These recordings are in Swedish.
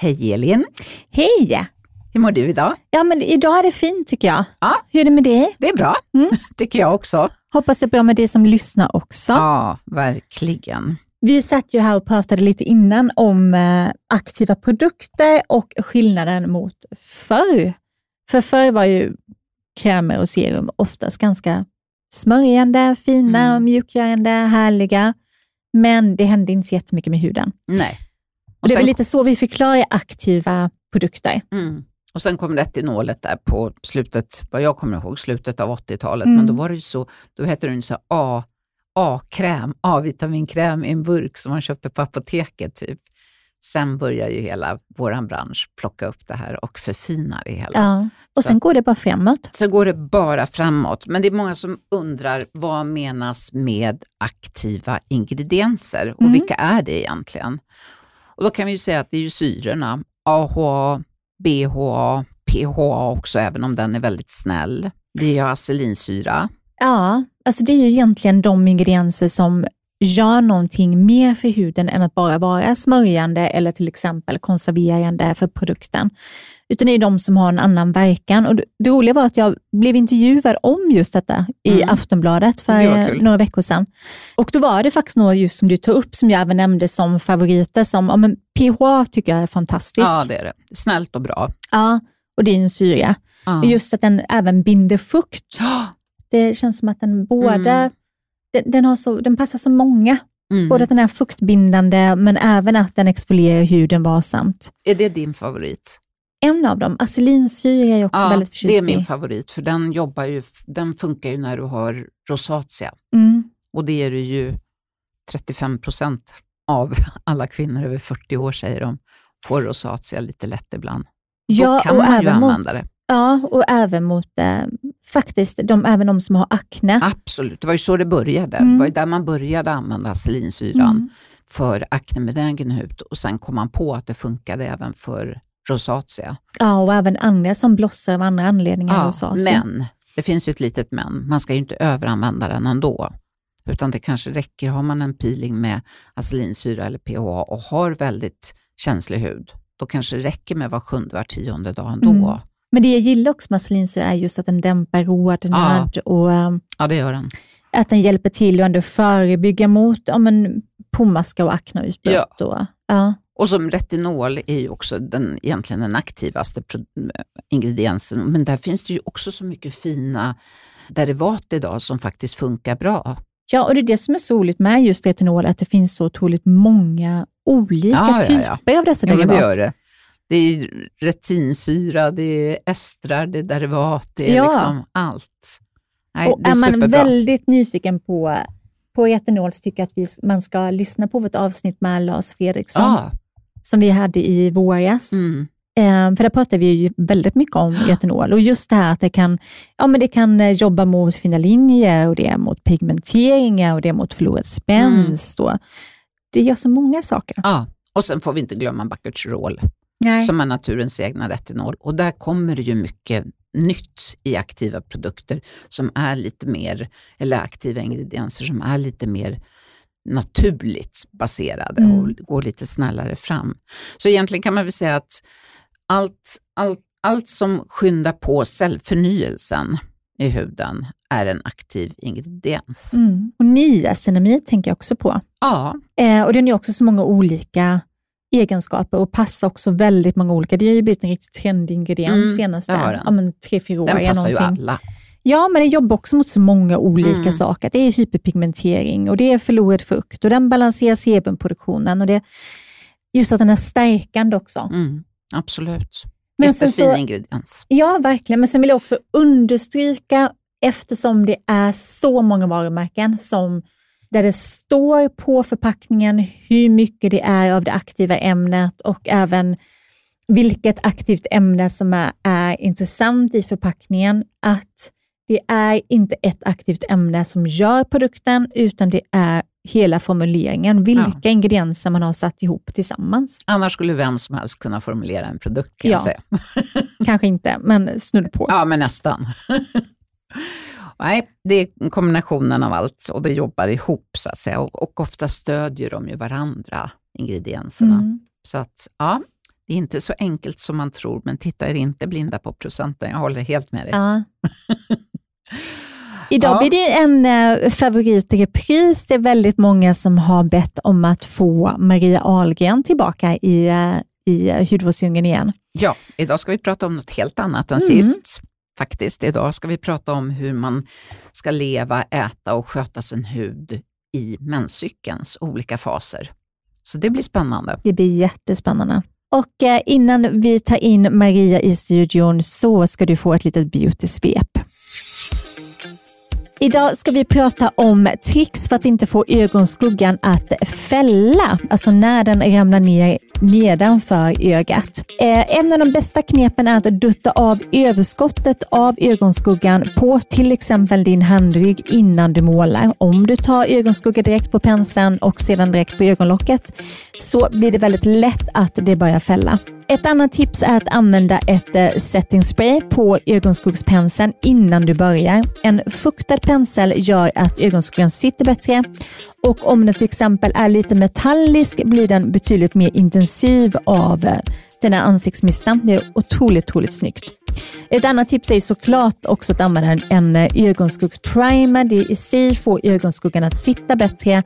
Hej Elin! Hej! Hur mår du idag? Ja, men idag är det fint tycker jag. Ja. Hur är det med dig? Det är bra, Mm. tycker jag också. Hoppas det är bra med dig som lyssnar också. Ja, verkligen. Vi satt ju här och pratade lite innan om eh, aktiva produkter och skillnaden mot förr. För förr var ju krämer och serum oftast ganska smörjande, fina, Mm. mjukgörande, härliga. Men det hände inte så jättemycket med huden. Nej. Och det är sen- väl lite så vi förklarar aktiva produkter. Mm. Och sen kom retinolet där på slutet, vad jag kommer ihåg, slutet av 80-talet. Mm. Men då var det ju så, då hette den så A, A-kräm, A-vitaminkräm i en burk som man köpte på apoteket typ. Sen börjar ju hela vår bransch plocka upp det här och förfina det hela. Ja. Och Så- sen går det bara framåt. Så går det bara framåt. Men det är många som undrar vad menas med aktiva ingredienser och Mm. vilka är det egentligen? Och då kan vi ju säga att det är ju syrorna, AHA, BHA, PHA också, även om den är väldigt snäll. Det är ju acelinsyra. Ja, alltså det är ju egentligen de ingredienser som gör någonting mer för huden än att bara vara smörjande eller till exempel konserverande för produkten. Utan det är de som har en annan verkan. Och det roliga var att jag blev intervjuad om just detta i Mm. Aftonbladet för några veckor sedan. Och då var det faktiskt några just som du tar upp som jag även nämnde som favoriter. Som, ja, men PHA tycker jag är fantastisk. Ja, det är det. Snällt och bra. Ja, och en syra. Ja. Just att den även binder fukt. Det känns som att den både, Mm. den, den, har så, den passar så många. Mm. Både att den är fuktbindande men även att den exfolierar huden varsamt. Är det din favorit? En av dem, acelinsyra, är också väldigt det förtjust är min i. favorit, för den, jobbar ju, den funkar ju när du har rosacea. Mm. Och det är det ju 35 procent av alla kvinnor över 40 år, säger de, får rosacea lite lätt ibland. Ja, Då kan och man ju även mot, använda det. ja, och även mot eh, faktiskt de, även de som har akne. Absolut, det var ju så det började. Mm. Det var ju där man började använda acelinsyran Mm. för aknebenägen hud och sen kom man på att det funkade även för rosacea. Ja, och även andra som blossar av andra anledningar. Ja, så. men, det finns ju ett litet men, man ska ju inte överanvända den ändå. Utan det kanske räcker, har man en peeling med acelinsyra eller PHA och har väldigt känslig hud, då kanske det räcker med var sjunde, var tionde dag ändå. Mm. Men det jag gillar också med acelinsyra är just att den dämpar rodnad och eh, Ja, det gör den. att den hjälper till att ändå förebygga mot ja, men, pomaska och akneutbrott. Ja. Ja. Och som retinol är ju också den, egentligen den aktivaste pro- ingrediensen, men där finns det ju också så mycket fina derivat idag som faktiskt funkar bra. ja, och det är det som är så roligt med just retinol, att det finns så otroligt många olika Ja, ja, ja. typer av dessa Ja, derivat. det gör det. Det är retinsyra, det är estrar, det är derivat, det är Ja. liksom allt. Nej, och är, är man väldigt nyfiken på, på retinol så tycker jag att vi, man ska lyssna på vårt avsnitt med Lars Fredriksson Ja, som vi hade i våras. mm, Eh, för där pratar vi ju väldigt mycket om retinol och just det här att det kan, ja, men det kan eh, jobba mot fina linjer och det är mot pigmenteringar och det är mot förlorad spänst. Och det gör så många saker. ja. Och sen får vi inte glömma Baccutrol Nej. som är naturens egna retinol. Och där kommer det ju mycket nytt i aktiva produkter som är lite mer, eller aktiva ingredienser som är lite mer naturligt baserade Mm. och går lite snällare fram. Så egentligen kan man väl säga att allt, allt, allt som skyndar på cellförnyelsen i huden är en aktiv ingrediens. Mm. Och niacinamid tänker jag också på. Ja, Eh, och den har också så många olika egenskaper och passar också väldigt många olika. Det har ju blivit en riktigt trendig ingrediens Mm, senaste den. ja, men tre, fyra den år. passar ju någonting. alla. Ja, men det jobbar också mot så många olika Mm. saker. Det är hyperpigmentering och det är förlorad fukt och den balanserar sebumproduktionen och det just att den är stärkande också. Mm, absolut. Men sen så- ingrediens. Ja, verkligen. Men sen vill jag också understryka, eftersom det är så många varumärken som där det står på förpackningen hur mycket det är av det aktiva ämnet och även vilket aktivt ämne som är, är intressant i förpackningen, att det är inte ett aktivt ämne som gör produkten, utan det är hela formuleringen, vilka ingredienser man har satt ihop tillsammans. Annars skulle vem som helst kunna formulera en produkt kan Ja. jag säga. Kanske inte, men snudd på. Ja, men nästan. Nej, det är kombinationen av allt och det jobbar ihop så att säga. Och, och ofta stödjer de ju varandra, ingredienserna. Mm. Så att, ja, Det är inte så enkelt som man tror, men titta er inte blinda på procenten. Jag håller helt med dig. Ja. Idag Ja. blir det en eh, favorit i repris. Det är väldigt många som har bett om att få Maria Ahlgren tillbaka i, eh, i eh, Hudvårdsdjungeln igen. Ja, idag ska vi prata om något helt annat än Mm. sist. Faktiskt, idag ska vi prata om hur man ska leva, äta och sköta sin hud i menscykelns olika faser. Så det blir spännande. Det blir jättespännande. Och eh, innan vi tar in Maria i studion så ska du få ett litet beauty-svep. Idag ska vi prata om tricks för att inte få ögonskuggan att fälla, alltså när den ramlar ner nedanför ögat. Eh, en av de bästa knepen är att dutta av överskottet av ögonskuggan på till exempel din handrygg innan du målar. Om du tar ögonskugga direkt på penseln och sedan direkt på ögonlocket så blir det väldigt lätt att det börjar fälla. Ett annat tips är att använda ett eh, setting spray på ögonskuggspenseln innan du börjar. En fuktad pensel gör att ögonskuggan sitter bättre och om den till exempel är lite metallisk blir den betydligt mer intensiv av eh, den här ansiktsmistan. Det är otroligt, otroligt snyggt. Ett annat tips är såklart också att använda en, eh, ögonskuggsprimer. Det i sig får ögonskuggan att sitta bättre,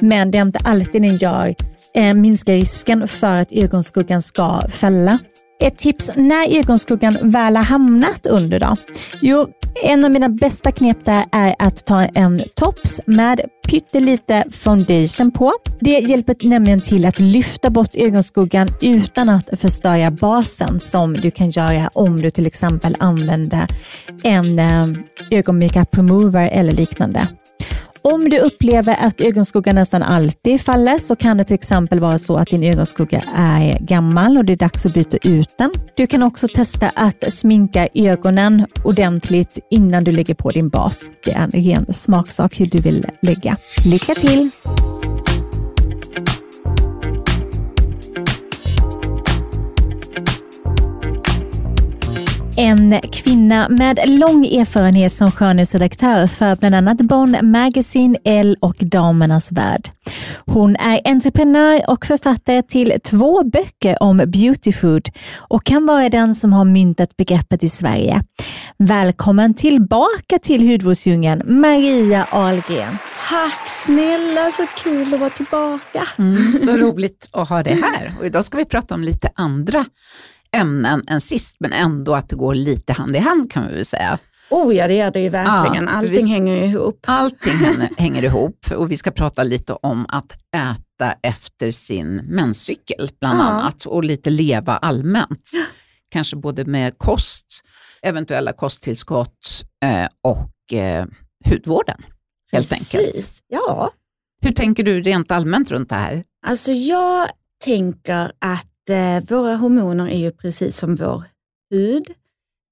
men det är inte alltid den gör eh, minskar risken för att ögonskuggan ska fälla. Ett tips när ögonskuggan väl har hamnat under då? Jo, en av mina bästa knep där är att ta en tops med pyttelite foundation på. Det hjälper nämligen till att lyfta bort ögonskuggan utan att förstöra basen som du kan göra om du till exempel använder en eh, ögonmakeup remover eller liknande. Om du upplever att ögonskuggan nästan alltid faller så kan det till exempel vara så att din ögonskugga är gammal och det är dags att byta ut den. Du kan också testa att sminka ögonen ordentligt innan du lägger på din bas. Det är en ren smaksak hur du vill lägga. Lycka till! En kvinna med lång erfarenhet som skönhetsredaktör för bland annat Bond Magazine, Elle och Damernas Värld. Hon är entreprenör och författare till två böcker om beauty food och kan vara den som har myntat begreppet i Sverige. Välkommen tillbaka till Hudvårdsdjungeln, Maria Ahlgren. Tack snälla, så kul att vara tillbaka. Mm, så roligt att ha det här. Och idag ska vi prata om lite andra ämnen än sist, men ändå att det går lite hand i hand kan vi väl säga. Oh ja, det gör det ju verkligen. Ja, Allting visst. hänger ihop. Allting hänger, ihop och vi ska prata lite om att äta efter sin menscykel bland Ja. annat och lite leva allmänt. Kanske både med kost, eventuella kosttillskott eh, och eh, hudvården helt enkelt. Precis. Ja, Hur tänker du rent allmänt runt det här? alltså jag tänker att Eh, våra hormoner är ju precis som vår hud.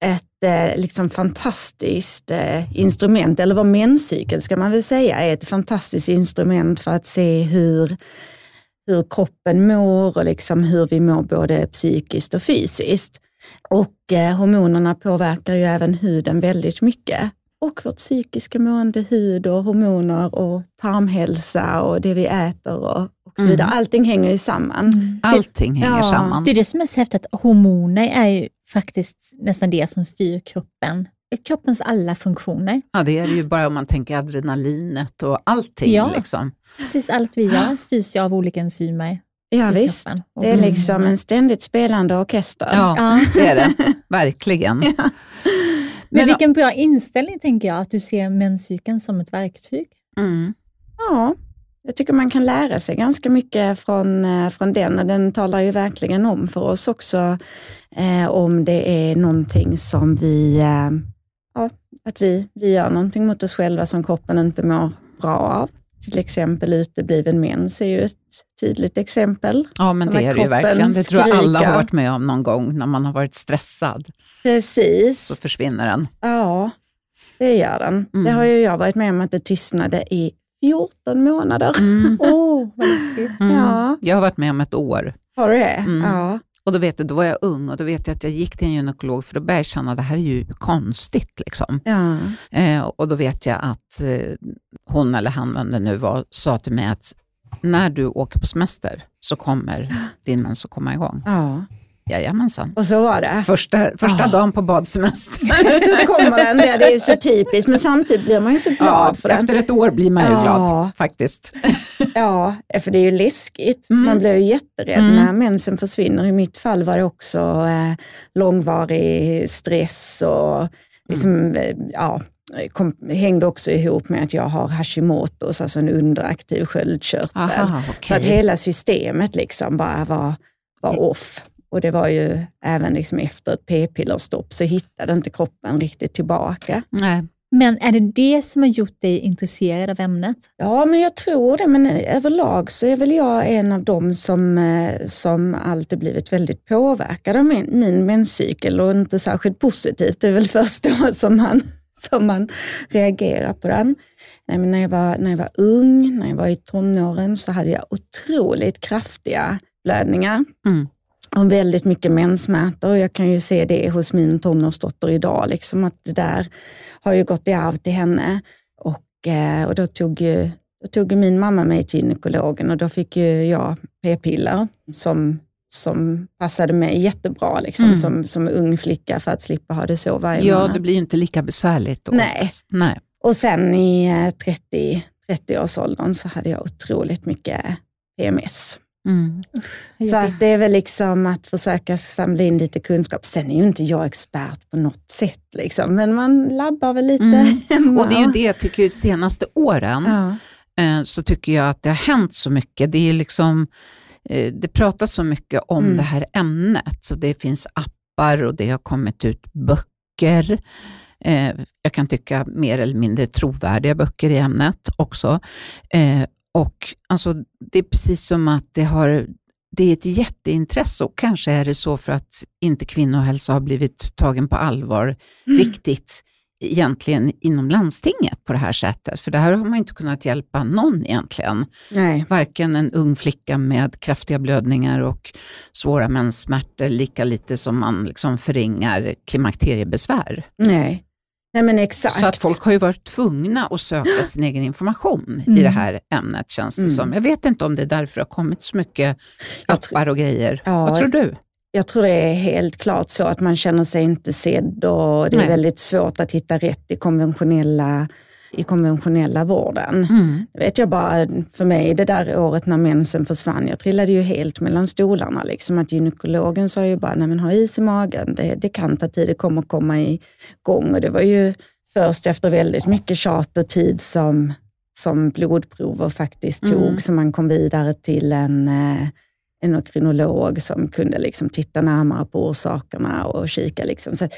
Ett eh, liksom fantastiskt eh, instrument, eller vår menscykel ska man väl säga, är ett fantastiskt instrument för att se hur, hur kroppen mår och liksom hur vi mår både psykiskt och fysiskt. Och eh, hormonerna påverkar ju även huden väldigt mycket. Och vårt psykiska mående, hud och hormoner och tarmhälsa och det vi äter och, och så Mm. vidare. Allting hänger ju samman. Allting hänger ja, samman. Det är det som är så häftigt, att hormoner är ju faktiskt nästan det som styr kroppen. Kroppens alla funktioner. Ja, det är det ju bara om man tänker adrenalinet och allting. Ja. Liksom. Precis allt vi gör styrs ju av olika enzymer Ja, visst. kroppen. Det är liksom en ständigt spelande orkester. Ja, Ja. det är det. Verkligen. Men, Men- vilken bra inställning tänker jag, att du ser menscykeln som ett verktyg. Mm. Ja, jag tycker man kan lära sig ganska mycket från, eh, från den och den talar ju verkligen om för oss också eh, om det är någonting som vi, eh, ja, att vi, vi gör någonting mot oss själva som kroppen inte mår bra av. Till exempel utebliven mens är ju ett tydligt exempel. Ja, men det är det ju verkligen. Det tror jag alla har varit med om någon gång när man har varit stressad. Precis. Så försvinner den. Ja, det gör den. Mm. Det har ju jag varit med om att det tystnade i 14 månader. Mm. Oh, vad läskigt. Mm. Ja. Jag har varit med om ett år. Har du det? Mm. Ja. Och då vet du, då var jag ung och då vet jag att jag gick till en gynekolog för då började jag känna att det här är ju konstigt. Liksom. ja. Eh, och då vet jag att eh, hon eller han, vem det nu var, sa till mig att när du åker på semester så kommer din mens att komma igång. Ja. Jajamensan. Och så var det. Första, första Ah. dagen på badsemester. Då kommer den där, det är så typiskt, men samtidigt blir man ju så glad Ja, för den. efter ett år blir man ju Ja. glad faktiskt. Ja, för det är ju läskigt. Mm. Man blir ju jätterädd Mm. när mensen försvinner. I mitt fall var det också eh, långvarig stress och liksom, eh, ja, kom, hängde också ihop med att jag har Hashimoto's, alltså en underaktiv sköldkörtel. Aha, Så att hela systemet liksom bara var, var off. Och det var ju även liksom efter ett p-pillerstopp så hittade inte kroppen riktigt tillbaka. Nej. Men är det det som har gjort dig intresserad av ämnet? Ja, men jag tror det. Men överlag så är väl jag en av dem som, eh, som alltid blivit väldigt påverkad av min, min menscykel och inte särskilt positivt. Det är väl först då som man, som man reagerar på den. Nej, men när, jag var, när jag var ung, när jag var i tonåren så hade jag otroligt kraftiga blödningar. Mm. Och väldigt mycket menssmärtor. Jag kan ju se det hos min tonårsdotter idag, liksom att det där har ju gått i arv till henne. Och, eh, och då, tog ju, då tog min mamma mig till gynekologen och då fick ju jag p-piller som, som passade mig jättebra liksom, Mm. som, som ung flicka för att slippa ha det så varje Ja, månad. det blir ju inte lika besvärligt då. Nej. Nej. Och sen i eh, 30, 30-årsåldern så hade jag otroligt mycket PMS. Mm. Så att det är väl liksom att försöka samla in lite kunskap. Sen är ju inte jag expert på något sätt, liksom, men man labbar väl lite Mm. hemma. Och det är ju det jag tycker de senaste åren Ja. eh, så tycker jag att det har hänt så mycket. Det är liksom eh, det pratas så mycket om Mm. det här ämnet. Så det finns appar och det har kommit ut böcker. Eh, jag kan tycka mer eller mindre trovärdiga böcker i ämnet också. Och alltså, Det är precis som att det har det är ett jätteintresse och kanske är det så för att inte kvinnohälsa har blivit tagen på allvar Mm. riktigt egentligen inom landstinget på det här sättet. För det här har man inte kunnat hjälpa någon egentligen. Nej. Varken en ung flicka med kraftiga blödningar och svåra menssmärtor, lika lite som man liksom förringar klimakteriebesvär. Nej. Nej, men exakt. Så att folk har ju varit tvungna att söka sin egen information i Mm. det här ämnet känns det Mm. som. Jag vet inte om det är därför det har kommit så mycket appar och grejer. Ja, Vad tror du? Jag tror det är helt klart så att man känner sig inte sedd och det är Nej. väldigt svårt att hitta rätt i konventionella, i konventionella vården. Mm. Vet jag bara för mig, det där året när mensen försvann, jag trillade ju helt mellan stolarna. Liksom att gynekologen sa ju bara, nej men ha is i magen, det, det kan ta tid, det kommer komma igång. Och det var ju först efter väldigt mycket tjat och tid som, som blodprover faktiskt Mm. tog, så man kom vidare till en eh, endokrinolog som kunde liksom titta närmare på orsakerna och kika. Liksom. Så,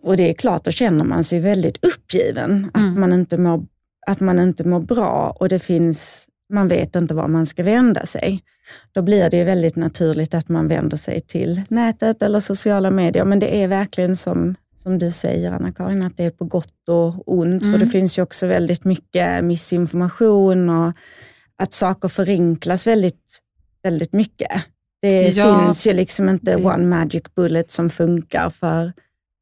och det är klart, då känner man sig väldigt uppgiven, att, Mm. man inte mår, att man inte mår bra och det finns, man vet inte var man ska vända sig. Då blir det väldigt naturligt att man vänder sig till nätet eller sociala medier, men det är verkligen som, som du säger Anna-Karin, att det är på gott och ont, Mm. för det finns ju också väldigt mycket missinformation och att saker förenklas väldigt, väldigt mycket. Det Ja, finns ju liksom inte det- one magic bullet som funkar för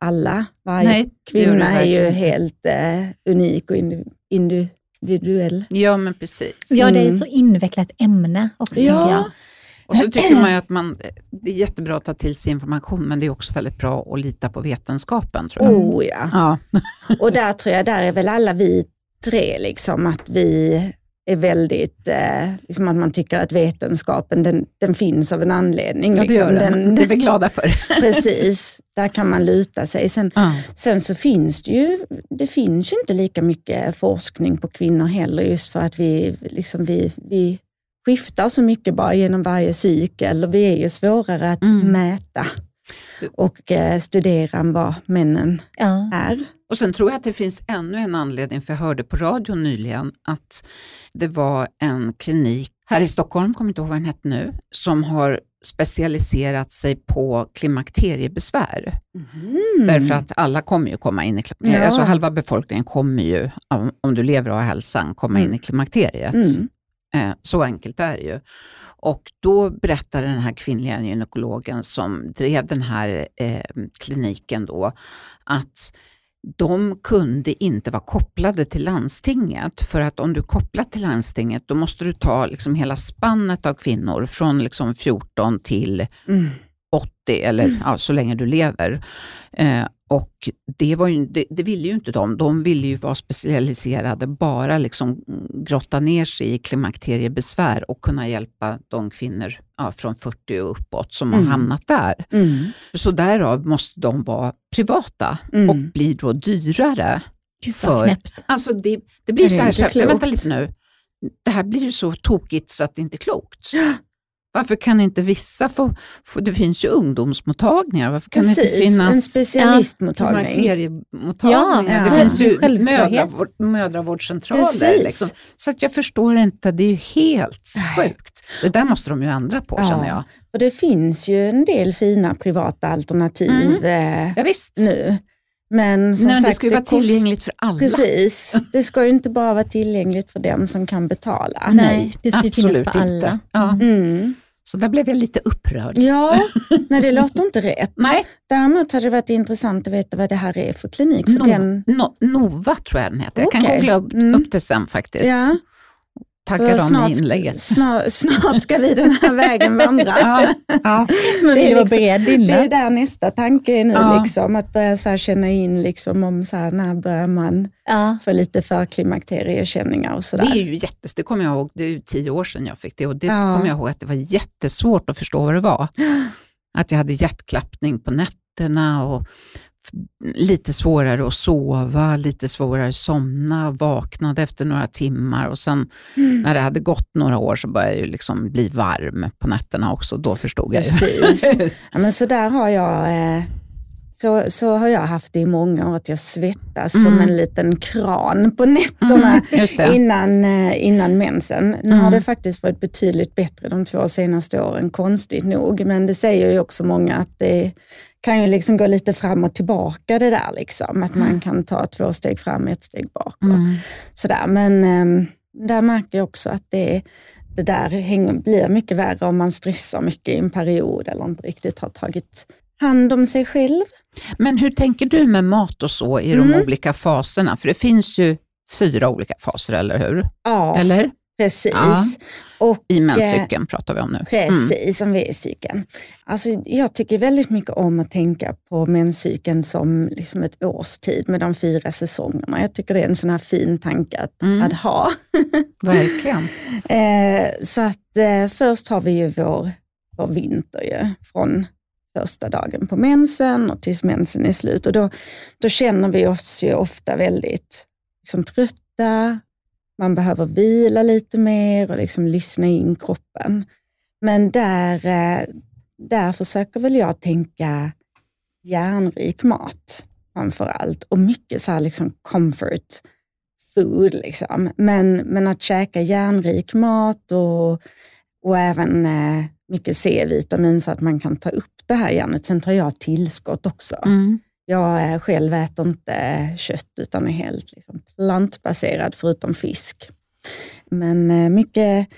alla. Varje Nej, kvinna är ju helt eh, unik och indi- individuell. Ja, men precis. Ja, det är Mm. ett så invecklat ämne också, Ja. tänker jag. Och så tycker man ju att man, det är jättebra att ta till sig information, men det är också väldigt bra att lita på vetenskapen. Tror jag. Oh ja. Ja. Och där tror jag, där är väl alla vi tre, liksom, att vi är väldigt, eh, liksom att man tycker att vetenskapen den, den finns av en anledning. Ja, det liksom. gör den. Det är vi glada för. Precis, där kan man luta sig. Sen, Ja. sen så finns det ju, det finns ju inte lika mycket forskning på kvinnor heller, just för att vi, liksom vi, vi skiftar så mycket bara genom varje cykel och vi är ju svårare att Mm. mäta och eh, studera än vad männen Ja. är. Och sen tror jag att det finns ännu en anledning, för jag hörde på radion nyligen att det var en klinik här i Stockholm, kommer inte ihåg vad den hette nu, som har specialiserat sig på klimakteriebesvär. Mm. Därför att alla kommer ju komma in i klimakteriet, Ja. alltså halva befolkningen kommer ju, om, du lever och har hälsan, komma Mm. in i klimakteriet. Mm. Eh, så enkelt är det ju. Och då berättade den här kvinnliga gynekologen som drev den här eh, kliniken då, att de kunde inte vara kopplade till landstinget, för att om du är kopplad till landstinget, då måste du ta liksom hela spannet av kvinnor, från liksom 14 till Mm. 80 eller ja, så länge du lever. Eh, och det, var ju, det, det, ville ju inte de. De ville ju vara specialiserade, bara liksom grotta ner sig i klimakteriebesvär och kunna hjälpa de kvinnor ja, från 40 och uppåt som mm. har hamnat där. Mm. Så därav måste de vara privata mm. och blir då dyrare. Gud för, knäppt. Alltså det, det blir det så här, så här vänta lite nu, det här blir ju så tokigt så att det inte är klokt. Varför kan inte vissa få, få det finns ju ungdomsmottagningar, varför kan Precis, det inte finnas en specialistmottagning? Ja, ja, det finns ju mödravård, mödravårdscentraler. Liksom. Så att jag förstår inte, det är ju helt sjukt. Det där måste de ju ändra på ja. känner jag. Och det finns ju en del fina privata alternativ mm. eh, ja, nu. Men, som Nej, sagt, det ska ju vara tillgängligt för alla. Precis, det ska ju inte bara vara tillgängligt för den som kan betala. Nej, det ska ju finnas för alla. Ja. Mm. Så där blev jag lite upprörd. Ja, nej det låter inte rätt. Nej. Däremot hade det varit intressant att veta vad det här är för klinik. För no, den... no, Nova tror jag den heter. Okay. Jag kan googla upp, mm. upp det sen faktiskt. Ja. Tackar dem i inlägget. Snart, snart ska vi den här vägen vandra. ja, ja. det, är liksom, det är där nästa tanke är nu, ja. liksom, att börja så känna in liksom, om så här, när börjar man ja. få lite förklimakteriekänningar och sådär. Det är ju jättes, det kommer jag ihåg, det är ju tio år sedan jag fick det och det ja. kommer jag ihåg att det var jättesvårt att förstå vad det var. Att jag hade hjärtklappning på nätterna och lite svårare att sova, lite svårare att somna, vaknade efter några timmar och sen mm. när det hade gått några år så började jag liksom bli varm på nätterna också. Då förstod jag. Precis. ja, men så där har jag eh, så, så har jag haft det i många år, att jag svettas mm. som en liten kran på nätterna mm, innan, eh, innan mensen. Nu mm. har det faktiskt varit betydligt bättre de två senaste åren, konstigt nog. Men det säger ju också många att det kan ju liksom gå lite fram och tillbaka det där. Liksom. Att man mm. kan ta två steg fram, ett steg bak. Och mm. sådär. Men um, där märker jag också att det, det där hänger, blir mycket värre om man stressar mycket i en period eller inte riktigt har tagit hand om sig själv. Men hur tänker du med mat och så i mm. de olika faserna? För det finns ju fyra olika faser, eller hur? Ja. Eller? Precis. Ja. Och, I menscykeln pratar vi om nu. Mm. Precis, mm. om vi är cykeln. Alltså, jag tycker väldigt mycket om att tänka på menscykeln som liksom ett årstid med de fyra säsongerna. Jag tycker det är en sån här fin tanke att, mm. att ha. Verkligen. eh, så att eh, först har vi ju vår, vår vinter ju, från första dagen på mensen och tills mensen är slut. Och då, då känner vi oss ju ofta väldigt liksom, trötta, man behöver vila lite mer och liksom lyssna in kroppen. Men där, eh, där försöker väl jag tänka järnrik mat framför allt och mycket så liksom comfort food. Liksom. Men, men att käka järnrik mat och, och även eh, mycket C-vitamin så att man kan ta upp det här järnet. Sen tar jag tillskott också. Mm. Jag själv äter inte kött utan är helt liksom plantbaserad förutom fisk. Men eh, mycket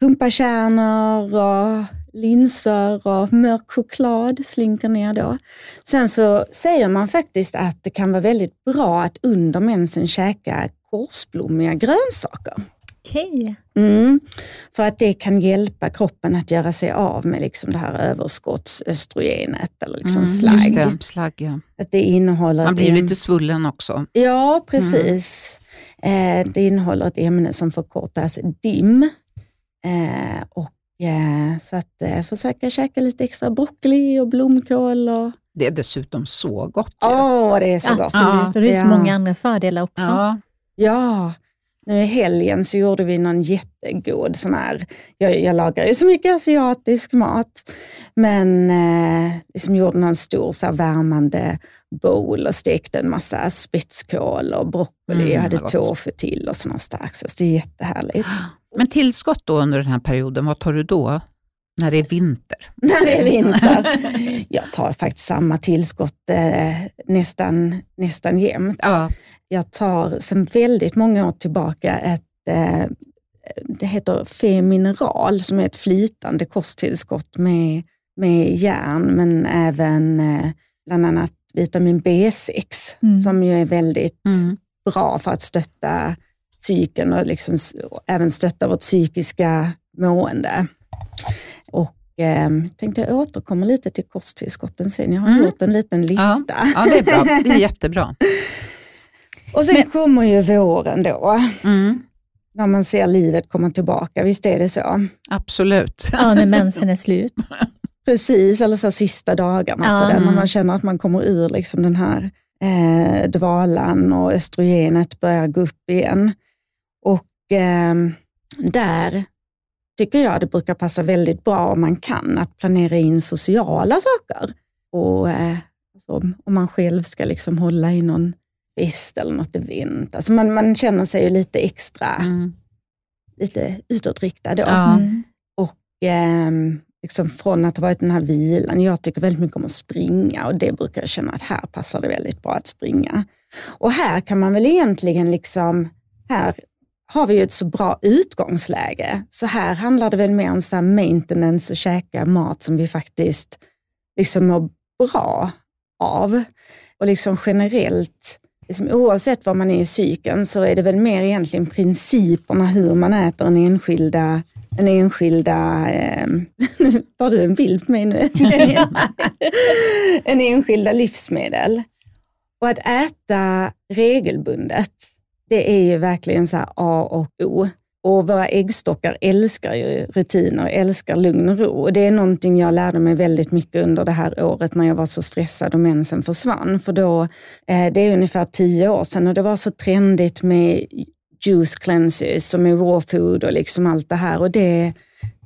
pumpakärnor och linser och mörk choklad slinker ner då. Sen så säger man faktiskt att det kan vara väldigt bra att under mensen käka korsblommiga grönsaker. Okej. Mm, för att det kan hjälpa kroppen att göra sig av med liksom det här överskottsöstrogenet eller liksom mm, slagg. Det, slagg ja. att det innehåller Man blir en... lite svullen också. Ja, precis. Mm. Eh, det innehåller ett ämne som förkortas DIM. Eh, och, eh, så att eh, försöka käka lite extra broccoli och blomkål. Och... Det är dessutom så gott. Åh, oh, det är så gott. Absolut, och det är så många andra fördelar också. Ja. ja. Nu i helgen så gjorde vi någon jättegod sån här, jag, jag lagar ju så mycket asiatisk mat, men eh, liksom gjorde någon stor så här värmande bowl och stekte en massa spetskål och broccoli. Mm, jag hade tofu till och sådana starksås. Det är jättehärligt. Men tillskott då under den här perioden, vad tar du då? När det är vinter? När det är vinter. Jag tar faktiskt samma tillskott eh, nästan, nästan jämt. Ja. Jag tar sedan väldigt många år tillbaka ett eh, det heter Femineral som är ett flytande kosttillskott med, med järn men även eh, bland annat vitamin B6 mm. som ju är väldigt mm. bra för att stötta psyken och liksom, även stötta vårt psykiska mående. Och eh, tänkte jag återkomma lite till kosttillskotten sen. Jag har Mm. gjort en liten lista. Ja, det är bra. Det är jättebra. Och sen Men- kommer ju våren då, Mm, när man ser livet komma tillbaka. Visst är det så? absolut. Ja, när mensen är slut. Precis, eller så sista dagarna Ja. på den, när man känner att man kommer ur liksom den här eh, dvalan och östrogenet börjar gå upp igen. Och ehm, där tycker jag det brukar passa väldigt bra om man kan att planera in sociala saker. Och eh, alltså, om man själv ska liksom hålla i någon fest eller något event. Alltså man, man känner sig ju lite extra, Mm. lite utåtriktad då. Ja. Mm. ehm, liksom från att ha varit den här vilan. Jag tycker väldigt mycket om att springa och det brukar jag känna att här passar det väldigt bra att springa. Och här kan man väl egentligen liksom, här har vi ju ett så bra utgångsläge. Så här handlar det väl mer om så här maintenance och käka mat som vi faktiskt liksom mår bra av. Och liksom generellt, liksom oavsett var man är i cykeln så är det väl mer egentligen principerna hur man äter en enskilda, en enskilda eh, nu tar du en bild på mig nu, en enskilda livsmedel. Och att äta regelbundet, det är ju verkligen så här A och O. Och våra äggstockar älskar ju rutiner, älskar lugn och ro. Och det är någonting jag lärde mig väldigt mycket under det här året när jag var så stressad och mensen försvann. För då, eh, det är ungefär tio år sedan och det var så trendigt med juice cleanses och med raw food och liksom allt det här. Och det,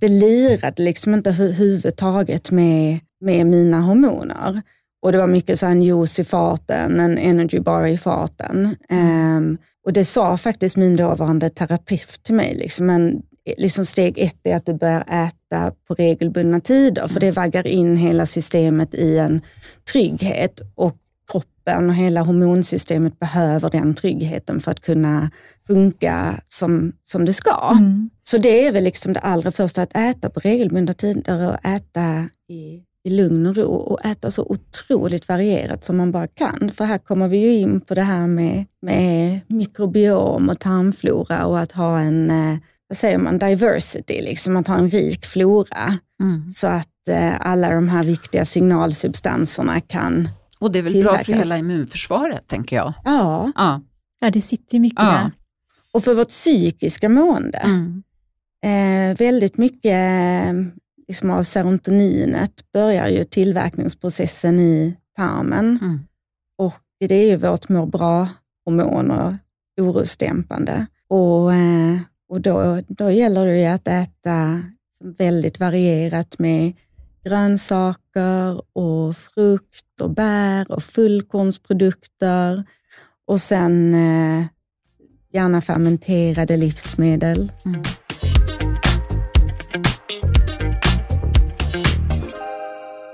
det lirade liksom inte överhuvudtaget med, med mina hormoner. Och det var mycket så en juice i farten, en energy bar i farten. Ehm, och det sa faktiskt min dåvarande terapeut till mig, liksom, men liksom steg ett är att du börjar äta på regelbundna tider, för det vaggar in hela systemet i en trygghet och kroppen och hela hormonsystemet behöver den tryggheten för att kunna funka som, som det ska. Mm. Så det är väl liksom det allra första, att äta på regelbundna tider och äta i, i lugn och ro och äta så otroligt varierat som man bara kan. För här kommer vi ju in på det här med, med mikrobiom och tarmflora och att ha en, eh, vad säger man, diversity, liksom att ha en rik flora. Mm. Så att eh, alla de här viktiga signalsubstanserna kan, Och det är väl bra för Tillverkas. hela immunförsvaret, tänker jag. ja, Ja. Ja, det sitter ju mycket Ja. där. och för vårt psykiska mående. Mm. Eh, väldigt mycket liksom av serotoninet börjar ju tillverkningsprocessen i tarmen Mm. och det är ju vårt må bra-hormon och orosdämpande. Och, eh, och då, då gäller det ju att äta väldigt varierat med grönsaker och frukt och bär och fullkornsprodukter och sen eh, gärna fermenterade livsmedel. Mm.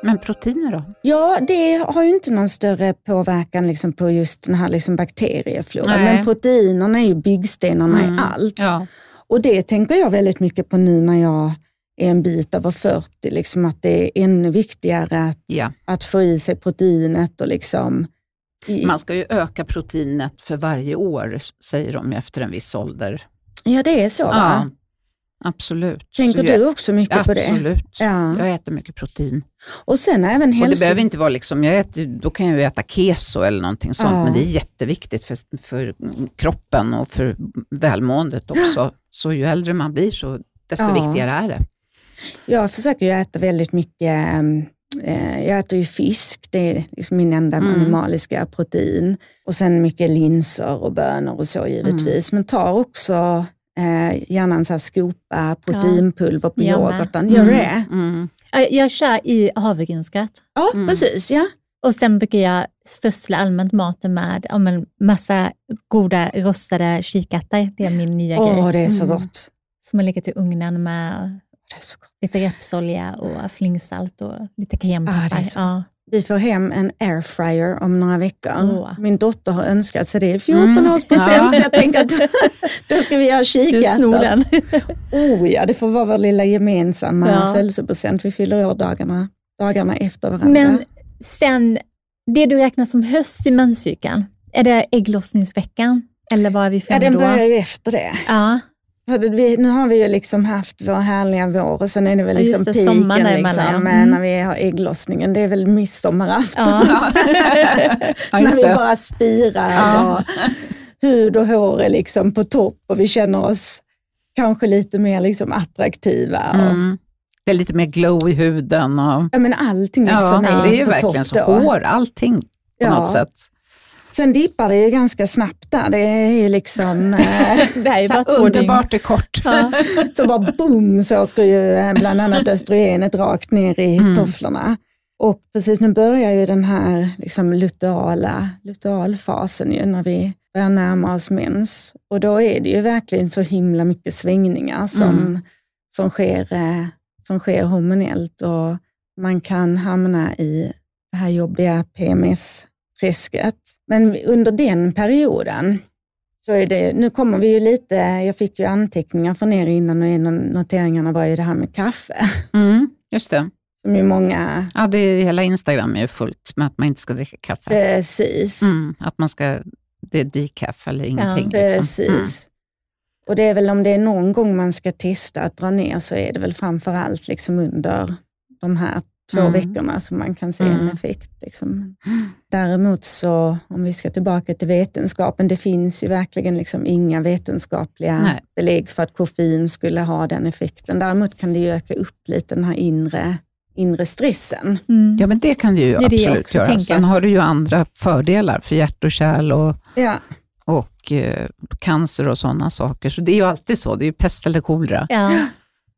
Men proteiner då? Ja, det har ju inte någon större påverkan liksom på just den här liksom bakteriefloran, men proteinerna är ju byggstenarna Mm. i allt. Ja. Och det tänker jag väldigt mycket på nu när jag är en bit över 40, liksom att det är ännu viktigare att, ja. att få i sig proteinet och liksom i, Man ska ju öka proteinet för varje år, säger de efter en viss ålder. Ja, det är så Ja? Absolut. Tänker Så du jag, också mycket på det? Absolut. Ja. Jag äter mycket protein. Och sen även Och det hälso... behöver inte vara liksom, jag äter, då kan jag ju äta keso eller någonting sånt, Ja. men det är jätteviktigt för, för kroppen och för välmåendet också. Så ju äldre man blir så desto Ja. viktigare är det. Jag försöker ju äta väldigt mycket, eh, jag äter ju fisk, det är liksom min enda Mm. animaliska protein. Och sen mycket linser och bönor och så givetvis. Men tar också eh, gärna en så här skopa proteinpulver på Jag med. yoghurten. Gör du det? Mm. Ja, Jag kör i havregrynsgröt. Ja, Mm. precis. Ja. Och sen brukar jag strössla allmänt maten med ja, men massa goda rostade kikärtor. Det är min nya Åh, grej. det är så Mm. gott. Som har legat i ugnen med Det är så gott. lite rapsolja och flingsalt och lite Ah, ja. Vi får hem en airfryer om några veckor. Åh. Min dotter har önskat sig det i 14 Mm. Ja. så jag tänker att då ska vi göra kikärtor. Oh ja, det får vara vår lilla gemensamma Ja. födelsedagspresent. Vi fyller år dagarna, dagarna efter varandra. Men sen, det du räknar som höst i menscykeln, är det ägglossningsveckan? Eller vad är vi ja, framme den då? börjar efter det. Ja, vi, nu har vi ju liksom haft vår härliga vår och sen är det väl liksom ja, piken liksom, mm. när vi har ägglossningen. Det är väl midsommarafton. Ja. när vi bara spirar ja. och hud och hår är liksom på topp och vi känner oss kanske lite mer liksom attraktiva. Mm. Det är lite mer glow i huden. Och... Ja, men allting liksom ja, är Det är ju verkligen så. Hår, allting på ja. något sätt. Sen dippar det ju ganska snabbt där. Det är ju liksom... det är ju bara underbart är kort. Ja. så bara boom så åker ju eh, bland annat östrogenet rakt ner i mm. tofflorna. Och precis nu börjar ju den här liksom luteala, lutealfasen ju när vi börjar närma oss mens. Och då är det ju verkligen så himla mycket svängningar som, mm. som, sker, eh, som sker hormonellt och man kan hamna i det här jobbiga PMS-träsket. Men under den perioden så är det, nu kommer vi ju lite, jag fick ju anteckningar från er innan och en av noteringarna var ju det här med kaffe. Mm, just det. Som ju många... Ja, det är, hela Instagram är ju fullt med att man inte ska dricka kaffe. Precis. Mm, att man ska, det är decaf eller ingenting. Ja, liksom. precis. Liksom. Mm. Och det är väl om det är någon gång man ska testa att dra ner så är det väl framför allt liksom under de här två mm. veckorna som man kan se en mm. effekt. Liksom. Däremot så, om vi ska tillbaka till vetenskapen, det finns ju verkligen liksom inga vetenskapliga Nej. belägg för att koffein skulle ha den effekten. Däremot kan det ju öka upp lite den här inre inre stressen. Mm. Ja, men det kan det ju det absolut det göra. Sen har du ju andra fördelar för hjärt och kärl och, ja. och eh, cancer och sådana saker. Så det är ju alltid så, det är ju pest eller kolera. Ja.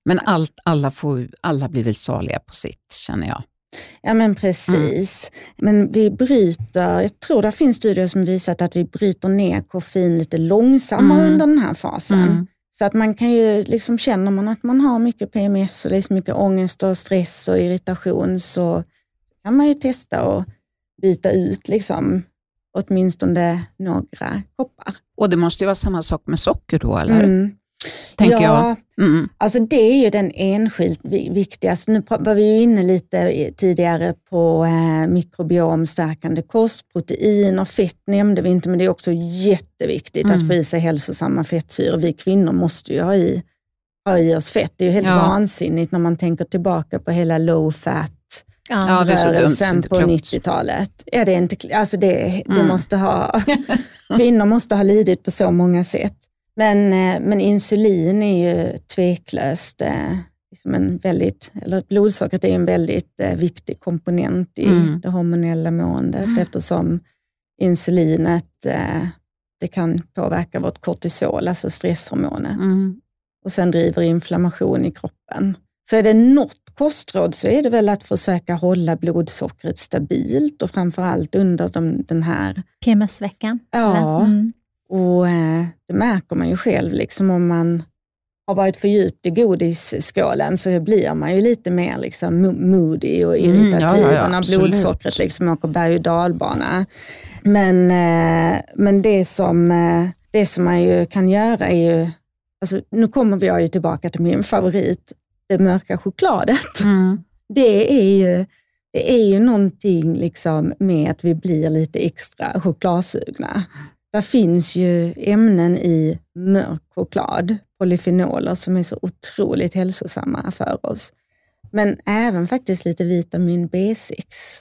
Men allt, alla, får, alla blir väl saliga på sitt, känner jag. Ja men precis. Mm. Men vi bryter, jag tror det finns studier som visat att vi bryter ner koffein lite långsammare mm. under den här fasen. Mm. Så att man kan ju, liksom känner man att man har mycket PMS och liksom mycket ångest och stress och irritation så kan man ju testa att byta ut liksom, åtminstone några koppar. Och det måste ju vara samma sak med socker då, eller? Mm tänker ja, jag. Mm. Alltså det är ju den enskilt viktigaste. Nu var vi ju inne lite tidigare på eh, mikrobiomstärkande kost, protein och fett nämnde vi inte, men det är också jätteviktigt mm. att få i sig hälsosamma fettsyror. Vi kvinnor måste ju ha i, ha i oss fett. Det är ju helt ja. vansinnigt när man tänker tillbaka på hela low fat ja, rörelsen på 90-talet. Ja, det, är inte, alltså det, det mm. måste ha, kvinnor måste ha lidit på så många sätt. Men, eh, men insulin är ju tveklöst eh, liksom en väldigt, eller blodsockret är en väldigt eh, viktig komponent i mm. det hormonella måendet mm. eftersom insulinet det kan påverka vårt kortisol, alltså stresshormonet. Mm. Och sen driver inflammation i kroppen. Så är det något kostråd så är det väl att försöka hålla blodsockret stabilt och framförallt under de, den här PMS-veckan. Ja, mm. Och eh, det märker man ju själv, liksom om man har varit för djupt i godisskålen så blir man ju lite mer liksom moody och irritativ mm, ja, ja, när blodsockret liksom åker berg och dalbana. Men, eh, men det, som, eh, det som man ju kan göra är ju, alltså, nu kommer vi ju tillbaka till min favorit, det mörka chokladet. Mm. Det är ju det är ju någonting liksom med att vi blir lite extra chokladsugna. Där finns ju ämnen i mörk choklad, polyfenoler, som är så otroligt hälsosamma för oss. Men även faktiskt lite vitamin B6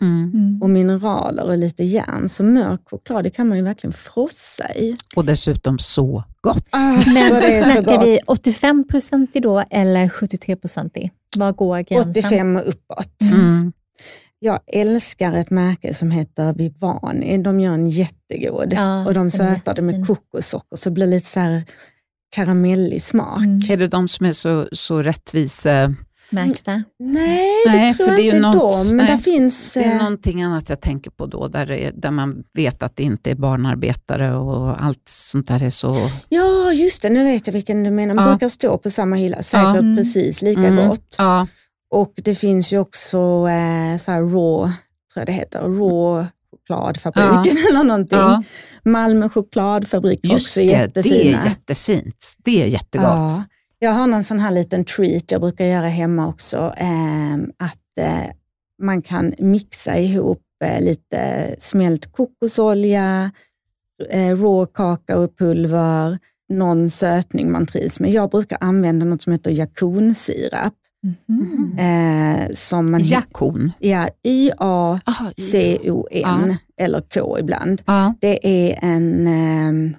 mm. och mineraler och lite järn. Så mörk choklad det kan man ju verkligen frossa i. Och dessutom så gott. Ah, Men snackar vi 85 i då eller 73 i? Var går gränsen? 85 och uppåt. Mm. Jag älskar ett märke som heter Vivani. De gör en jättegod ja, och de sötar det med kokossocker så det blir lite så här karamellig smak. Mm. Är det de som är så, så rättvisa? Märks det? Nej, det nej, tror jag inte något, de. Men nej, finns, det är eh, någonting annat jag tänker på då, där, är, där man vet att det inte är barnarbetare och allt sånt där är så... Ja, just det. Nu vet jag vilken du menar. Man ja. brukar stå på samma hylla, säkert ja. precis lika mm. gott. Ja. Och det finns ju också eh, så raw, tror jag det heter, raw chokladfabriken ja. eller någonting. Ja. Malmö chokladfabrik Just också det, jättefina. det är jättefint. Det är jättegott. Ja. Jag har någon sån här liten treat jag brukar göra hemma också. Eh, att eh, man kan mixa ihop eh, lite smält kokosolja, eh, raw kakaopulver, någon sötning man trivs med. Jag brukar använda något som heter jakonsirap. Mhm. Eh, som man Jakon. Ja, Y-A-C-O-N eller K ibland. Ja. Det är en, ehm,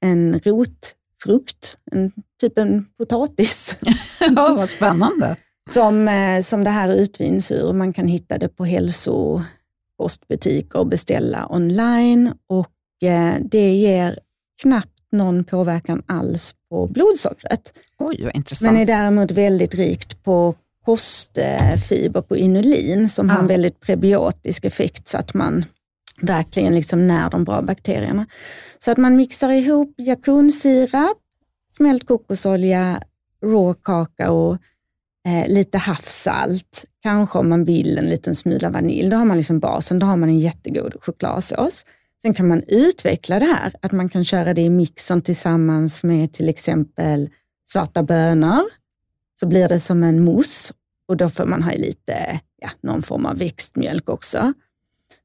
en rotfrukt, en, typ en potatis, ja, vad spännande. som, eh, som det här utvinns ur. Man kan hitta det på hälsokostbutiker och beställa online och eh, det ger knappt någon påverkan alls på blodsockret. Oj, vad intressant. Men är däremot väldigt rikt på kostfiber, på inulin, som har en Ja. väldigt prebiotisk effekt så att man verkligen liksom när de bra bakterierna. Så att man mixar ihop jakonsirap, smält kokosolja, rå kakao, eh, lite havssalt, kanske om man vill en liten smula vanilj. Då har man liksom basen, då har man en jättegod chokladsås. Sen kan man utveckla det här, att man kan köra det i mixen tillsammans med till exempel svarta bönor. Så blir det som en mousse och då får man ha i lite, ja, någon form av växtmjölk också.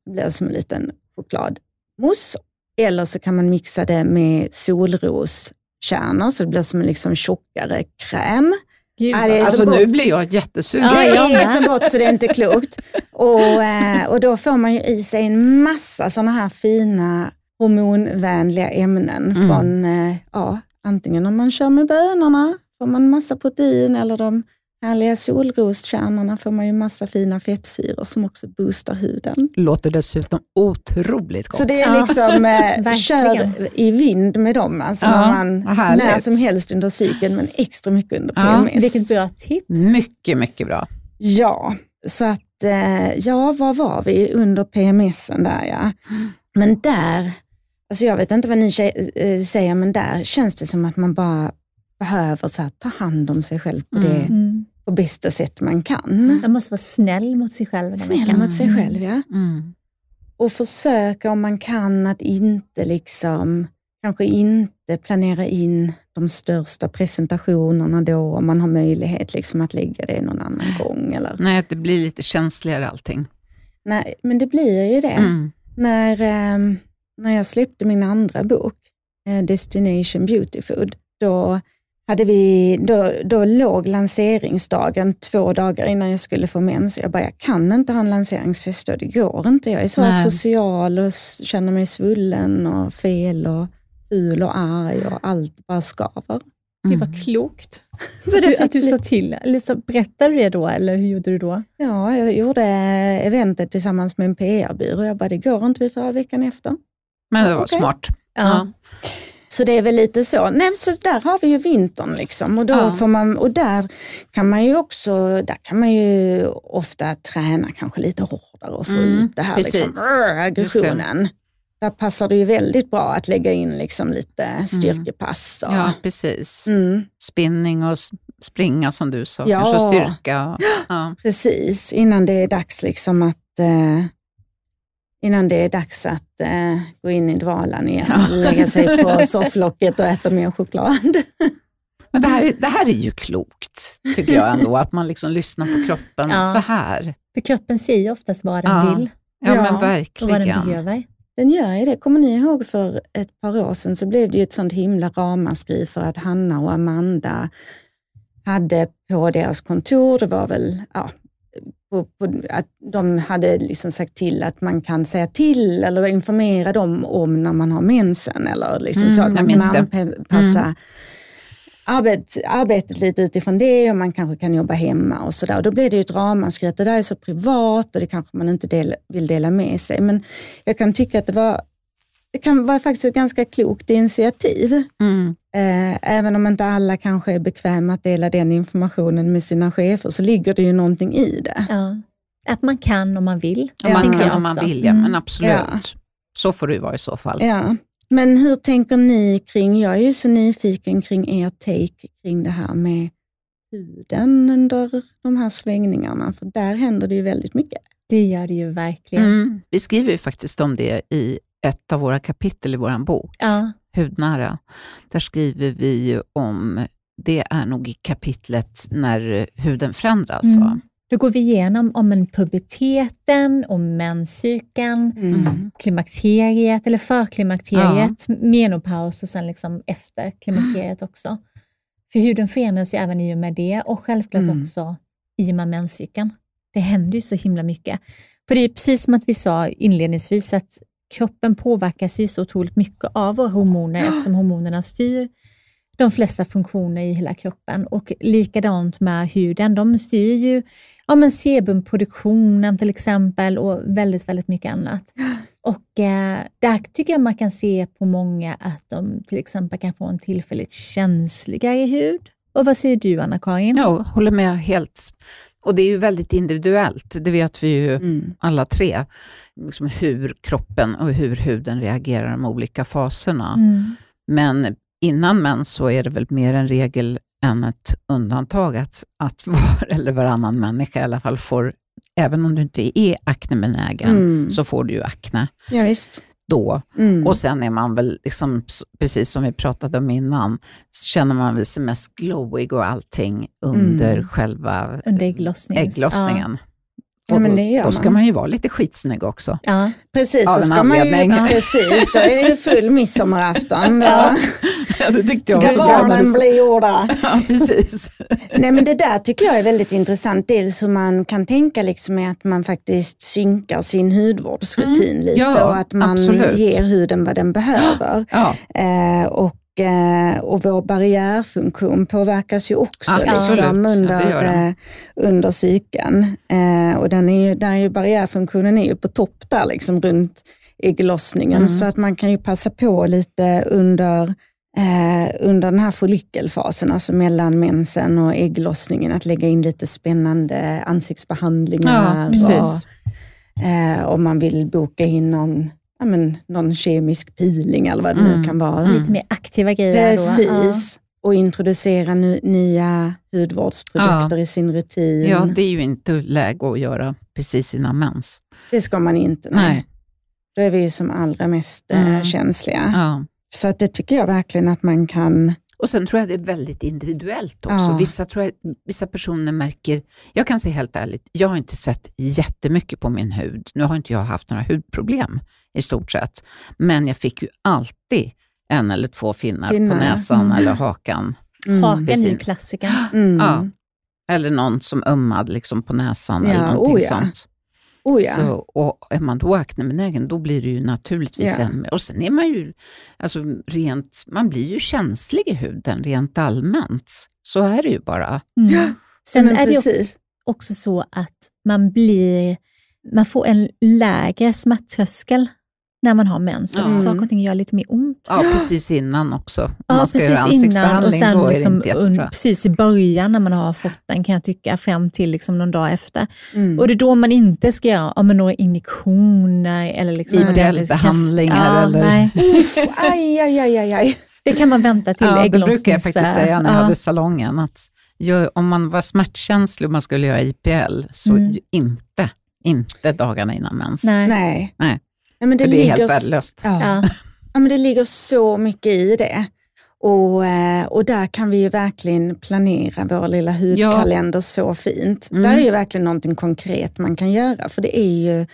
Det blir som en liten chokladmousse. Eller så kan man mixa det med solroskärnor så det blir som en liksom tjockare kräm. Gud, Ja, Alltså nu blir jag jättesugen. Ja, jag är med. så gott så det är inte klokt. Och, eh, och då får man ju i sig en massa sådana här fina hormonvänliga ämnen Mm. från, eh, ja, antingen om man kör med bönorna får man massa protein eller de härliga solroskärnorna får man ju massa fina fettsyror som också boostar huden. Låter dessutom otroligt gott. Så det är Ja, liksom, eh, kör i vind med dem, alltså Ja, man, när som helst under cykeln men extra mycket under Ja, PMS. Vilket bra tips. Mycket, mycket bra. Ja, så att, eh, ja, var var vi under PMSen där ja. Men där, alltså jag vet inte vad ni tjej, eh, säger, men där känns det som att man bara behöver så här, ta hand om sig själv på det Mm. på bästa sätt man kan. Man måste vara snäll mot sig själv. Snäll mot sig själv ja. Mm. Och försöka om man kan att inte liksom, kanske inte planera in de största presentationerna då, om man har möjlighet liksom att lägga det någon annan gång. Eller, Nej, att det blir lite känsligare allting. nej, men det blir ju det. Mm. När, ehm, när jag släppte min andra bok, eh, Destination Beauty Food, då, hade vi, då, då låg lanseringsdagen två dagar innan jag skulle få mens. Jag bara, jag kan inte ha en lanseringsfest då, det går inte. Jag är så Nej. social och känner mig svullen och fel och ful och arg och allt bara skaver. Mm. vad klokt. Så det du, att du sa till, eller så berättade du det då, eller hur gjorde du då? Ja, jag gjorde eventet tillsammans med en PR-byrå. Jag bara, det går inte vi förra veckan efter. Men det var Okej. smart. Ja. Så det är väl lite så. Nej, så där har vi ju vintern liksom. Och, då Ja. får man, och där kan man ju också, där kan man ju ofta träna kanske lite hårdare och få Mm, ut det här precis. liksom, rrr, aggressionen. Där passar det ju väldigt bra att lägga in liksom lite styrkepass. Och, Ja, precis. mm, Spinning och springa som du sa. Ja. Kanske styrka. Ja. precis, innan det är dags liksom att eh, Innan det är dags att eh, gå in i dvalan igen, Ja. lägga sig på sofflocket och äta mer choklad. Men det här, det här är ju klokt, tycker jag ändå, att man liksom lyssnar på kroppen Ja. så här. För kroppen säger oftast vad den Ja. vill Ja, men och vad den verkligen. behöver. Den gör ju det. Kommer ni ihåg för ett par år sedan så blev det ju ett sånt himla ramaskri för att Hanna och Amanda hade på deras kontor, det var väl ja, på, på, att de hade liksom sagt till att man kan säga till eller informera dem om när man har mensen eller liksom Mm, så att man kan anpassa Mm. arbet, arbetet lite utifrån det och man kanske kan jobba hemma och sådär. Då blir det ju ett ramaskri att det där är så privat och det kanske man inte del, vill dela med sig. Men jag kan tycka att det var det kan vara faktiskt ett ganska klokt initiativ. Mm. Eh, även om inte alla kanske är bekväma att dela den informationen med sina chefer så ligger det ju någonting i det. Ja. Att man kan om man vill. Om man kan om man vill, ja, Mm. men absolut. Ja. Så får det vara i så fall. Ja. Men hur tänker ni kring, jag är ju så nyfiken kring er take kring det här med huden under de här svängningarna, för där händer det ju väldigt mycket. Det gör det ju verkligen. Mm. Vi skriver ju faktiskt om det i ett av våra kapitel i vår bok, Ja. Hudnära. Där skriver vi ju om, det är nog i kapitlet när huden förändras. Mm. Va? Då går vi igenom om en puberteten, om menscykeln, Mm. klimakteriet eller förklimakteriet, menopaus och sen liksom efter klimakteriet också. För huden förändras ju även i och med det och självklart Mm. också i och med menscykeln. Det händer ju så himla mycket. För det är precis som att vi sa inledningsvis att kroppen påverkas ju så otroligt mycket av våra hormoner eftersom hormonerna styr de flesta funktioner i hela kroppen och likadant med huden. De styr ju ja, men sebumproduktionen till exempel och väldigt, väldigt mycket annat. Och eh, där tycker jag man kan se på många att de till exempel kan få en tillfälligt känsligare hud. Och vad säger du Anna-Karin? Ja, håller med helt. Och det är ju väldigt individuellt, det vet vi ju Mm. alla tre. Liksom hur kroppen och hur huden reagerar de olika faserna. Mm. Men innan mens så är det väl mer en regel än ett undantag att, att var eller varannan människa i alla fall får, även om du inte är aknebenägen, Mm. så får du ju akne Ja, visst. Då. Mm. Och sen är man väl, liksom, precis som vi pratade om innan, så känner man väl sig mest glowig och allting under Mm. själva Under ägglossningen. Ja, Och men det gör då ska man. man ju vara lite skitsnygg också. Ja. Ja. Precis, då ska man ju, precis, då är det ju full midsommarafton. Ja. Ja, det tyckte jag var ska barnen bli gjorda. Ja, precis. Nej men det där tycker jag är väldigt intressant. Dels hur man kan tänka liksom att man faktiskt synkar sin hudvårdsrutin lite Mm. Ja, och att man absolut. ger huden vad den behöver. Ja, Eh, och, och vår barriärfunktion påverkas ju också liksom, Ja, under, den. eh, under cykeln. Eh, och den är ju, där är ju barriärfunktionen är ju på topp där liksom, runt ägglossningen. Mm. Så att man kan ju passa på lite under eh, under den här follikelfasen, alltså mellan mensen och ägglossningen, att lägga in lite spännande ansiktsbehandlingar. ja. Och, eh, om man vill boka in någon, ja, men, någon kemisk peeling eller vad det Mm. nu kan vara. Lite mer aktiva grejer då. Precis. Och introducera nu, nya hudvårdsprodukter i sin rutin. Ja, det är ju inte läge att göra precis innan mens. Det ska man inte. Nej. Nej. Då är vi ju som allra mest eh, Mm. känsliga. Ja. Så att det tycker jag verkligen att man kan Och sen tror jag det är väldigt individuellt också. Ja. Vissa, tror jag, vissa personer märker, jag kan säga helt ärligt, jag har inte sett jättemycket på min hud. Nu har inte jag haft några hudproblem i stort sett, men jag fick ju alltid en eller två finnar Finnar, på näsan mm. eller hakan. Mm. Hakan är ju klassikern. Mm. Ja. Eller någon som ömmade liksom på näsan Ja, eller någonting oh ja. sånt. Oh ja. Så, och är man då aknebenägen, då blir det ju naturligtvis Ja. än mer. Och sen är man ju, alltså rent, man blir ju känslig i huden rent allmänt. Så är det ju bara. Mm. Sen Men är det också, precis. också så att man blir, man får en lägre smärttröskel när man har mens. Alltså Mm. saker och ting gör lite mer ont. Ja, precis innan också. Ja, man ska göra precis innan och sen liksom det precis i början när man har fått den kan jag tycka, fram till liksom någon dag efter. Mm. Och det är då man inte ska göra ja, några injektioner eller liksom Idellbehandlingar Ja, eller- Nej. Aj, aj, aj, aj, aj. Det kan man vänta till Ja, det ägglossnings... brukar jag faktiskt säga när jag ja. hade salongen. Att gör, om man var smärtkänslig och man skulle göra IPL, så Mm. inte, inte dagarna innan mens. Nej. Nej. Nej. Nej, men det För det är ligger helt värdelöst. Ja. Ja. Ja, men det ligger så mycket i det. Och, eh, och där kan vi ju verkligen planera vår lilla hudkalender så fint. Mm. Där är ju verkligen någonting konkret man kan göra. För det är ju,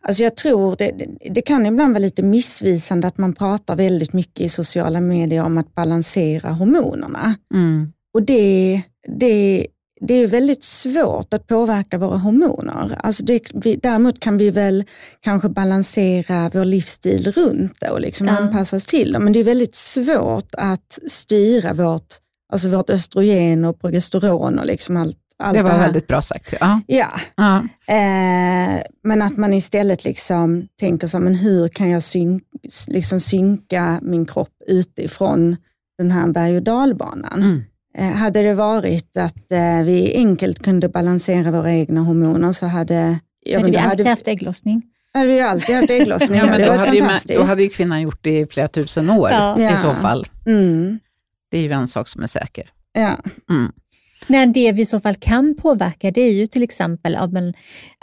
alltså jag tror det, det, det kan ibland vara lite missvisande att man pratar väldigt mycket i sociala medier om att balansera hormonerna. Mm. Och det, det, det är väldigt svårt att påverka våra hormoner. Alltså det, vi, däremot kan vi väl kanske balansera vår livsstil runt det och liksom Ja. anpassa oss till det. Men det är väldigt svårt att styra vårt, alltså vårt östrogen och progesteron och liksom allt, allt Det var här. väldigt bra sagt. Ja. Ja, Ja. eh, men att man istället liksom tänker så, men hur kan jag syn, liksom synka min kropp utifrån den här berg och dalbanan? Mm. Eh, Hade det varit att eh, vi enkelt kunde balansera våra egna hormoner så hade, jag Hade vi alltid hade, haft ägglossning? hade vi alltid haft ägglossning. Ja, men det hade ju, då hade ju kvinnan gjort det i flera tusen år Ja. Ja. i så fall. mm, Det är ju en sak som är säker. ja. Mm. Nej, det vi i så fall kan påverka det är ju till exempel ja, men,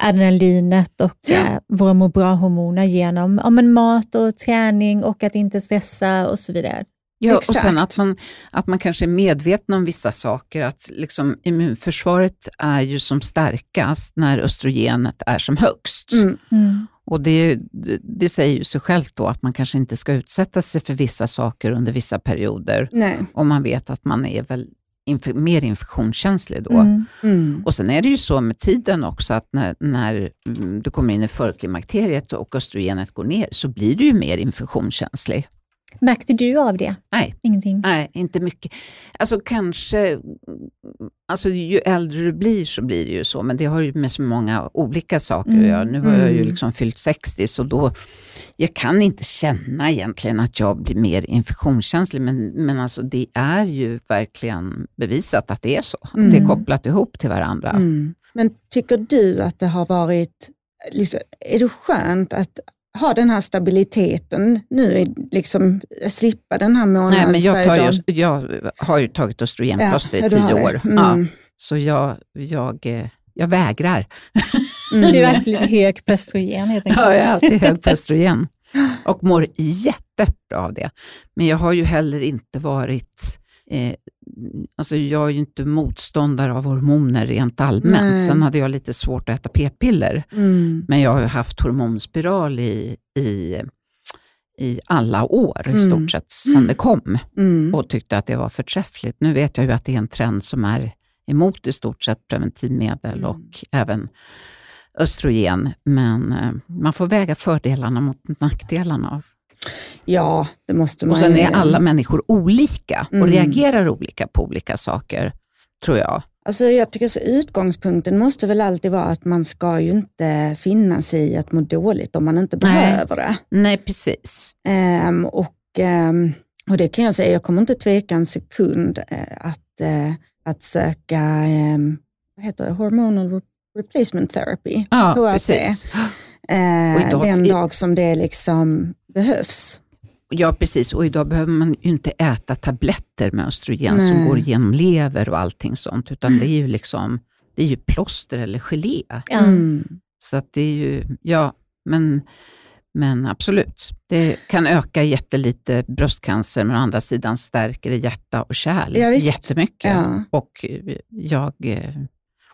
adrenalinet och eh, våra må bra-hormoner genom ja, men, mat och träning och att inte stressa och så vidare. Ja, Exakt. och sen att man, att man kanske är medveten om vissa saker. Att liksom, immunförsvaret är ju som starkast när östrogenet är som högst. Mm. Mm. Och det, det, det säger ju sig självt då att man kanske inte ska utsätta sig för vissa saker under vissa perioder. Nej. Om man vet att man är väl inf- mer infektionskänslig då. Mm. Mm. Och sen är det ju så med tiden också att när, när mm, du kommer in i förklimakteriet och östrogenet går ner så blir du ju mer infektionskänslig. Märkte du av det? Nej, Ingenting? nej, inte mycket. Alltså kanske, alltså ju äldre du blir så blir det ju så, men det har ju med så många olika saker Mm, att göra. Nu har jag ju mm. liksom fyllt 60 så då, jag kan inte känna egentligen att jag blir mer infektionskänslig, men, men alltså det är ju verkligen bevisat att det är så. Mm. Det är kopplat ihop till varandra. Mm. Men tycker du att det har varit, liksom, är det skönt att ha den här stabiliteten nu, i- liksom slippa den här Nej, men jag, tar månadsperioden? ju, jag har ju tagit östrogenplåster i ja, har tio år. Mm. Ja, så jag, jag, eh, jag vägrar. Mm. Du är alltid lite hög på östrogen helt enkelt. Ja, jag är alltid hög på östrogen och mår jättebra av det. Men jag har ju heller inte varit, eh, alltså jag är ju inte motståndare av hormoner rent allmänt. Nej. Sen hade jag lite svårt att äta p-piller, Mm. men jag har ju haft hormonspiral i, i, i alla år, i Mm. stort sett, sedan det kom Mm. och tyckte att det var förträffligt. Nu vet jag ju att det är en trend som är emot i stort sett preventivmedel Mm. och även östrogen, men eh, man får väga fördelarna mot nackdelarna. Ja, det måste man Och sen är alla människor olika och Mm. reagerar olika på olika saker, tror jag. Alltså jag tycker så utgångspunkten måste väl alltid vara att man ska ju inte finna sig i att må dåligt om man inte Nej. behöver det. Nej, precis. Ehm, och, ehm, och det kan jag säga, jag kommer inte tveka en sekund eh, att, eh, att söka ehm, vad heter det? hormonal re- replacement therapy. Ja, HRT. precis. Idag- den dag som det liksom behövs. Ja, precis. Och idag behöver man ju inte äta tabletter med östrogen som Nej. går genom lever och allting sånt, utan det är ju liksom det är ju plåster eller gelé. Mm. Så att det är ju, ja, men, men absolut. Det kan öka jättelite bröstcancer, men å andra sidan stärker det hjärta och kärl Ja, visst. jättemycket. Ja. Och eh, jag, eh,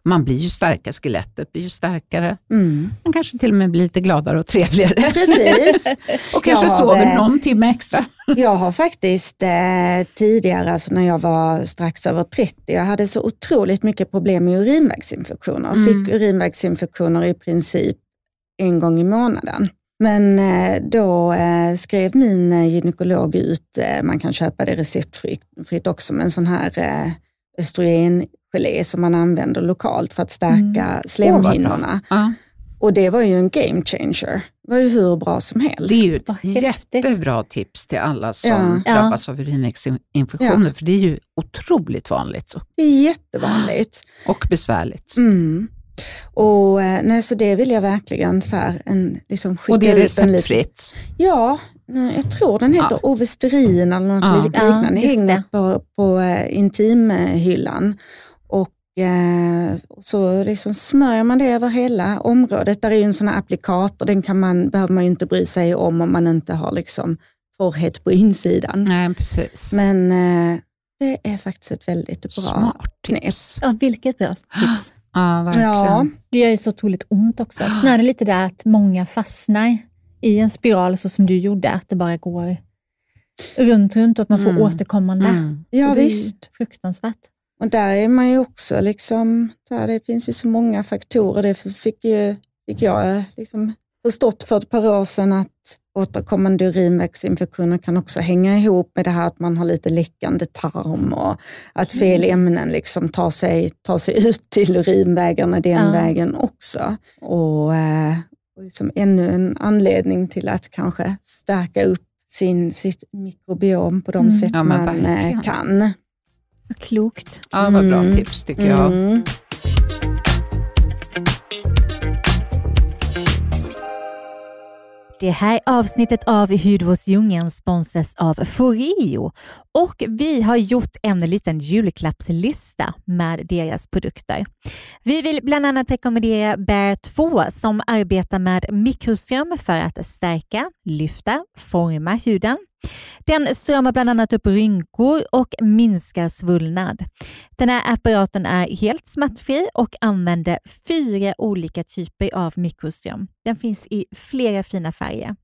man blir ju starkare, skelettet blir ju starkare. Mm. Man kanske till och med blir lite gladare och trevligare. Precis. och kanske har, sover eh, någon timme extra. Jag har faktiskt eh, tidigare, alltså när jag var strax över 30, jag hade så otroligt mycket problem med urinvägsinfektioner. Mm. Fick urinvägsinfektioner i princip en gång i månaden. Men eh, då eh, skrev min gynekolog ut, man kan köpa det receptfritt fritt också, men sån här eh, östrogengelé som man använder lokalt för att stärka slemhinnorna. Ja, Och det var ju en game changer. Det var ju hur bra som helst. det är ju ett jättebra tips till alla som Ja. Ja. drabbas av urinvägsinfektioner, för det är ju otroligt vanligt Det är jättevanligt. och besvärligt. Mm. Och eh, nej, så det vill jag verkligen så här, en, liksom skicka Och det är receptfritt. Ja, jag tror den heter Ja. Ovesterin eller något Ja. lik- liknande. Ja, Hänger på, på eh, intimhyllan. Eh, så liksom smörjer man det över hela området. Där är ju en sån här applikator, den kan man, behöver man ju inte bry sig om om man inte har liksom torrhet på insidan. Nej, precis. Men eh, det är faktiskt ett väldigt bra Smart tips. Ja, vilket bra tips. Ja, verkligen. Ja, Det gör ju så otroligt ont också. Det lite där att många fastnar i en spiral så som du gjorde, att det bara går runt, runt och att man får Mm. återkommande. Mm. ja visst. Fruktansvärt. Och där är man ju också, liksom, där det finns ju så många faktorer. Det fick, ju, fick jag eh, liksom förstått för ett par år sedan att återkommande urinvägsinfektioner kan också hänga ihop med det här att man har lite läckande tarm och att fel ämnen liksom tar, sig, tar sig ut till urinvägarna den Ja. vägen också. Och, eh, och liksom ännu en anledning till att kanske stärka upp sin, sitt mikrobiom på de Mm. sätt Ja, man eh, verkligen. kan. Klokt. Ja, vad bra Mm. tips tycker jag. Mm. Det här avsnittet av Hudvårdsdjungeln sponsras av Foreo och vi har gjort en liten julklappslista med deras produkter. Vi vill bland annat rekommendera Bear 2 som arbetar med mikroström för att stärka, lyfta, forma huden. Den stramar bland annat upp rynkor och minskar svullnad. Den här apparaten är helt smärtfri och använder fyra olika typer av mikroström. Den finns i flera fina färger.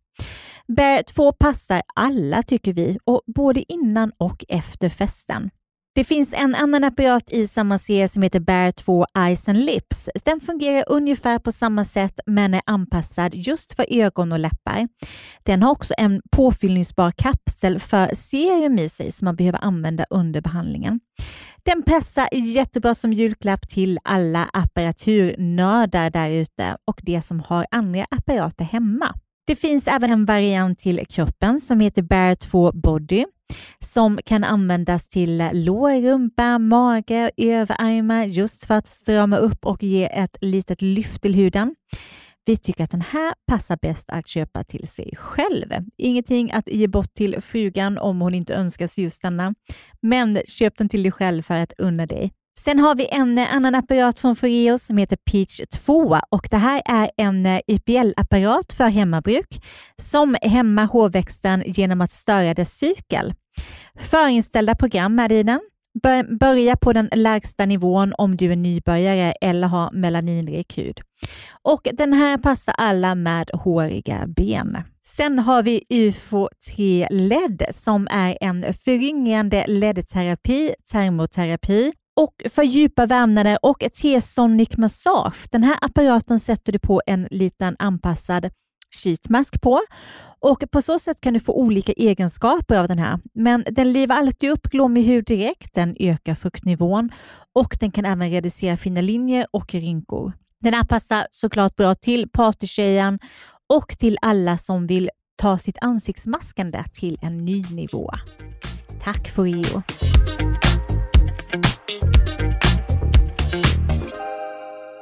Bear 2 passar alla tycker vi, och både innan och efter festen. Det finns en annan apparat i samma serie som heter Bear 2 Eyes and Lips. Den fungerar ungefär på samma sätt men är anpassad just för ögon och läppar. Den har också en påfyllningsbar kapsel för serum i sig som man behöver använda under behandlingen. Den passar jättebra som julklapp till alla apparaturnördar där ute och de som har andra apparater hemma. Det finns även en variant till kroppen som heter Bear 2 Body som kan användas till lår, rumpa, mage, överarmar just för att strama upp och ge ett litet lyft till huden. Vi tycker att den här passar bäst att köpa till sig själv. Ingenting att ge bort till frugan om hon inte önskar sig just denna, men köp den till dig själv för att unna dig. Sen har vi en annan apparat från Foreo som heter Peach 2 och det här är en IPL-apparat för hemmabruk som hämmar hårväxten genom att störa dess cykel. Förinställda program är i den. Börja på den lägsta nivån om du är nybörjare eller har melaninrik hud. Och den här passar alla med håriga ben. Sen har vi UFO 3 LED som är en föryngrande LED-terapi, termoterapi och för djupa värmnader och T-sonic massage. Den här apparaten sätter du på en liten anpassad sheetmask på och på så sätt kan du få olika egenskaper av den här. Men den livar alltid upp glåmig hud direkt, den ökar fuktnivån och den kan även reducera fina linjer och rynkor. Den här passar såklart bra till partytjejen och till alla som vill ta sitt ansiktsmaskande till en ny nivå. Tack för Foreo!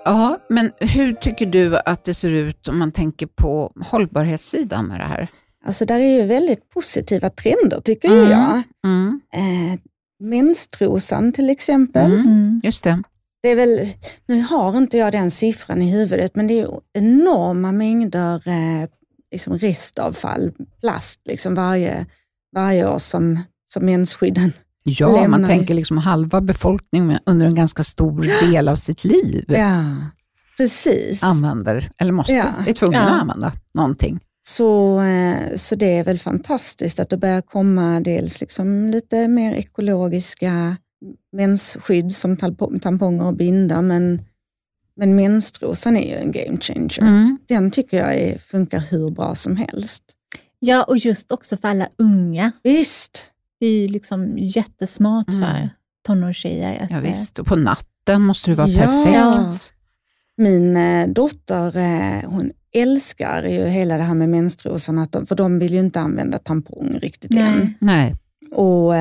Ja, men hur tycker du att det ser ut om man tänker på hållbarhetssidan med det här? Alltså där är ju väldigt positiva trender tycker mm. jag. Mm. Eh, menstrosan till exempel. Mm. mm. Just det. Det är väl, nu har inte jag den siffran i huvudet, men det är enorma mängder eh, liksom restavfall, plast, liksom varje, varje år som, som mensskydden Ja, lämnar. man tänker liksom halva befolkningen under en ganska stor del av sitt liv. Ja, precis. Använder, eller måste, ja. är tvungna ja. att använda någonting. Så, eh, så det är väl fantastiskt att det börjar komma dels liksom lite mer ekologiska mensskydd som tamponger och bindor, men, men menstrosan är ju en game changer. Mm. Den tycker jag är, funkar hur bra som helst. Ja, och just också för alla unga. Visst. Det är liksom jättesmart mm. för tonårstjejer. ja, visst, och på natten måste det vara ja. perfekt. Min äh, dotter, äh, hon älskar ju hela det här med menstrosan, för de vill ju inte använda tampong riktigt Nej. än. Nej. Och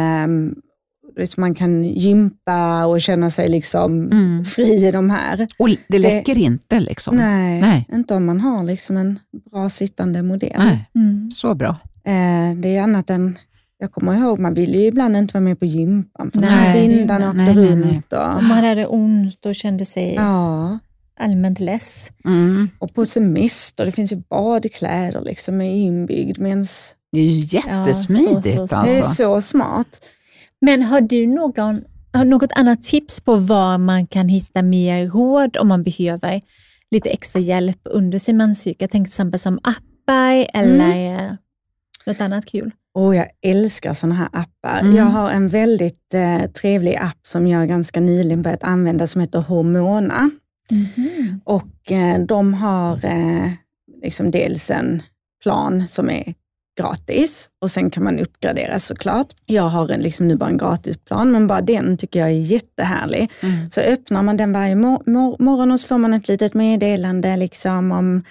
liksom man kan gympa och känna sig liksom mm. fri i de här. Och det läcker det, inte? liksom? Nej, nej, inte om man har liksom en bra sittande modell. Nej. Mm. Så bra. Eh, det är annat än jag kommer ihåg, man ville ju ibland inte vara med på gympan, för nej, vindarna åkte nej, runt. Nej, nej. Och... Man hade ont och kände sig ja. allmänt less. Mm. Och på semester, det finns ju badkläder liksom med inbyggd mens... Det är ju jättesmidigt. Ja, så, så, alltså. Det är så smart. Men har du någon, har något annat tips på var man kan hitta mer råd om man behöver lite extra hjälp under sin menscykel? Jag tänker till exempel som appar eller mm. något annat kul. Oh, jag älskar sådana här appar. Mm. Jag har en väldigt eh, trevlig app som jag ganska nyligen börjat använda som heter Hormona. Mm. Och eh, de har eh, liksom dels en plan som är gratis och sen kan man uppgradera såklart. Jag har en, liksom nu bara en gratisplan, men bara den tycker jag är jättehärlig. Mm. Så öppnar man den varje mor mor morgon och så får man ett litet meddelande liksom om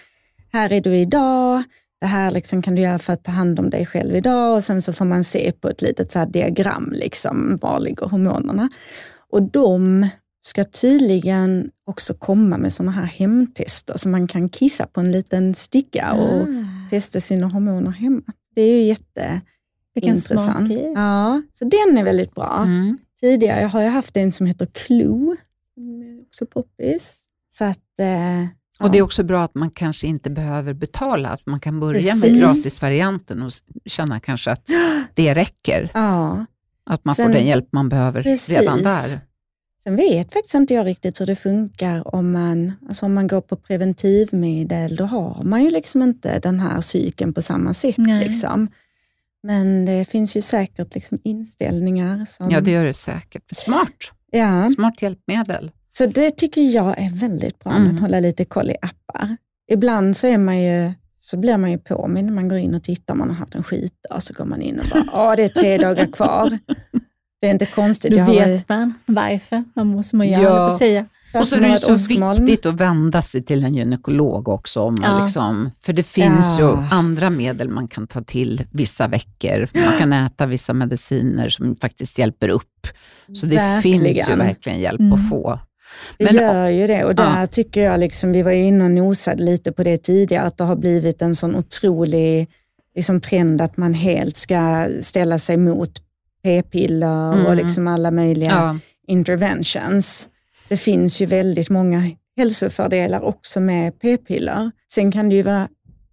här är du idag, det här liksom kan du göra för att ta hand om dig själv idag och sen så får man se på ett litet så diagram, liksom, var ligger hormonerna? Och de ska tydligen också komma med sådana här hemtester så man kan kissa på en liten sticka och ah. testa sina hormoner hemma. Det är ju jätteintressant. Ja, så den är väldigt bra. Mm. Tidigare har jag haft en som heter Clue, också poppis. Så att, eh, Och det är också bra att man kanske inte behöver betala, att man kan börja Precis. med gratisvarianten och känna kanske att det räcker. Ja, Att man Sen- får den hjälp man behöver precis. redan där. Sen vet faktiskt inte jag riktigt hur det funkar om man, alltså om man går på preventivmedel. Då har man ju liksom inte den här cykeln på samma sätt. Liksom. Men det finns ju säkert liksom inställningar. Som, Ja, det gör det säkert. Smart, ja. smart hjälpmedel. Så det tycker jag är väldigt bra Mm. att hålla lite koll i appar. Ibland så, är man ju, så blir man ju påmind när man går in och tittar, man har haft en skitdag, så går man in och bara, ja det är tre dagar kvar. Det är inte konstigt. Då jag har varit- vet man varför man måste må göra, Ja. ja. säga. Och så är det så åskmoln. viktigt att vända sig till en gynekolog också. Om man Ja. liksom, för det finns Ja. ju andra medel man kan ta till vissa veckor. Man kan äta vissa mediciner som faktiskt hjälper upp. Så det Verkligen. finns ju verkligen hjälp Mm. att få. Det Men- gör ju det och där Ja. tycker jag, liksom, vi var inne och nosade lite på det tidigare, att det har blivit en sån otrolig liksom, trend att man helt ska ställa sig mot p-piller och Mm. liksom alla möjliga Ja. interventions. Det finns ju väldigt många hälsofördelar också med p-piller. Sen kan det ju vara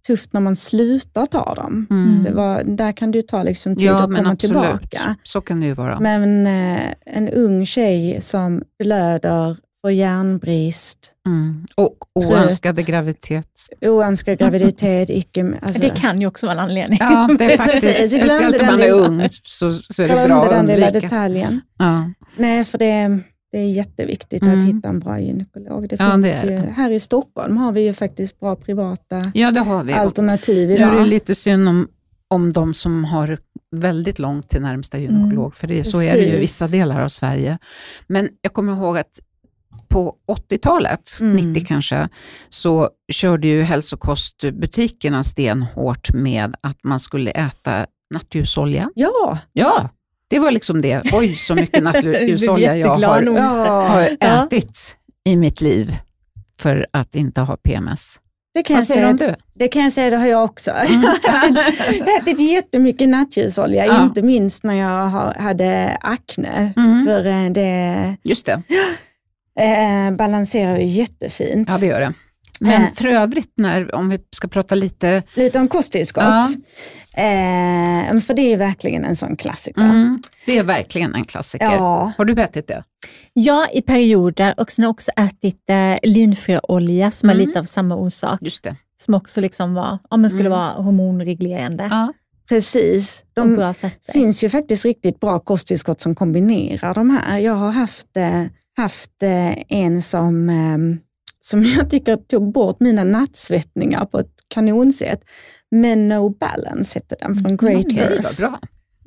tufft när man slutar ta dem. Mm. Det var, där kan det ju ta liksom tid Ja, att komma absolut. tillbaka. Så kan det ju vara. Men eh, en ung tjej som blöder, får järnbrist, Mm. Och Trött. oönskade graviditet. oönskad graviditet, icke... Alltså, Det kan ju också vara en anledning. Ja, det är faktiskt, Precis, jag glömde speciellt om den man är ung så, så är det bra att den lilla detaljen. Ja. Nej, för det, det är jätteviktigt Mm. att hitta en bra gynekolog. Det Ja, finns det ju, här i Stockholm har vi ju faktiskt bra privata ja, det har vi. alternativ Nu är det idag. lite synd om, om de som har väldigt långt till närmsta gynekolog, för det, så är det ju i Precis. vissa delar av Sverige. Men jag kommer ihåg att på 80-talet, Mm. 90 kanske, så körde ju hälsokostbutikerna stenhårt med att man skulle äta nattljusolja. Ja, Ja, det var liksom det. Oj, så mycket nattljusolja jag har, nog. har Ja. ätit i mitt liv för att inte ha PMS. det kan, jag Vad säger säga, om du? det kan jag säga, det har jag också. Mm. Jag har ätit- jag jättemycket nattljusolja, Ja. inte minst när jag hade akne. Mm. För eh, det Just det, eh, balanserar ju jättefint. ja det gör det. Men Eh. för övrigt, när, om vi ska prata lite Lite om kosttillskott. Ja. Eh, för det är ju verkligen en sån klassiker. Mm, det är verkligen en klassiker. Ja, Har du ätit det? Ja, i perioder och sen har jag också ätit eh, linfröolja som Mm. är lite av samma orsak. Just det. Som också liksom var, om det skulle Mm. vara hormonreglerande Ja. precis. De finns ju faktiskt riktigt bra kosttillskott som kombinerar de här. Jag har haft, eh, haft eh, en som, eh, som jag tycker tog bort mina nattsvettningar på ett kanonsätt. Men No Balance hette den från Great Nej, Earth. bra.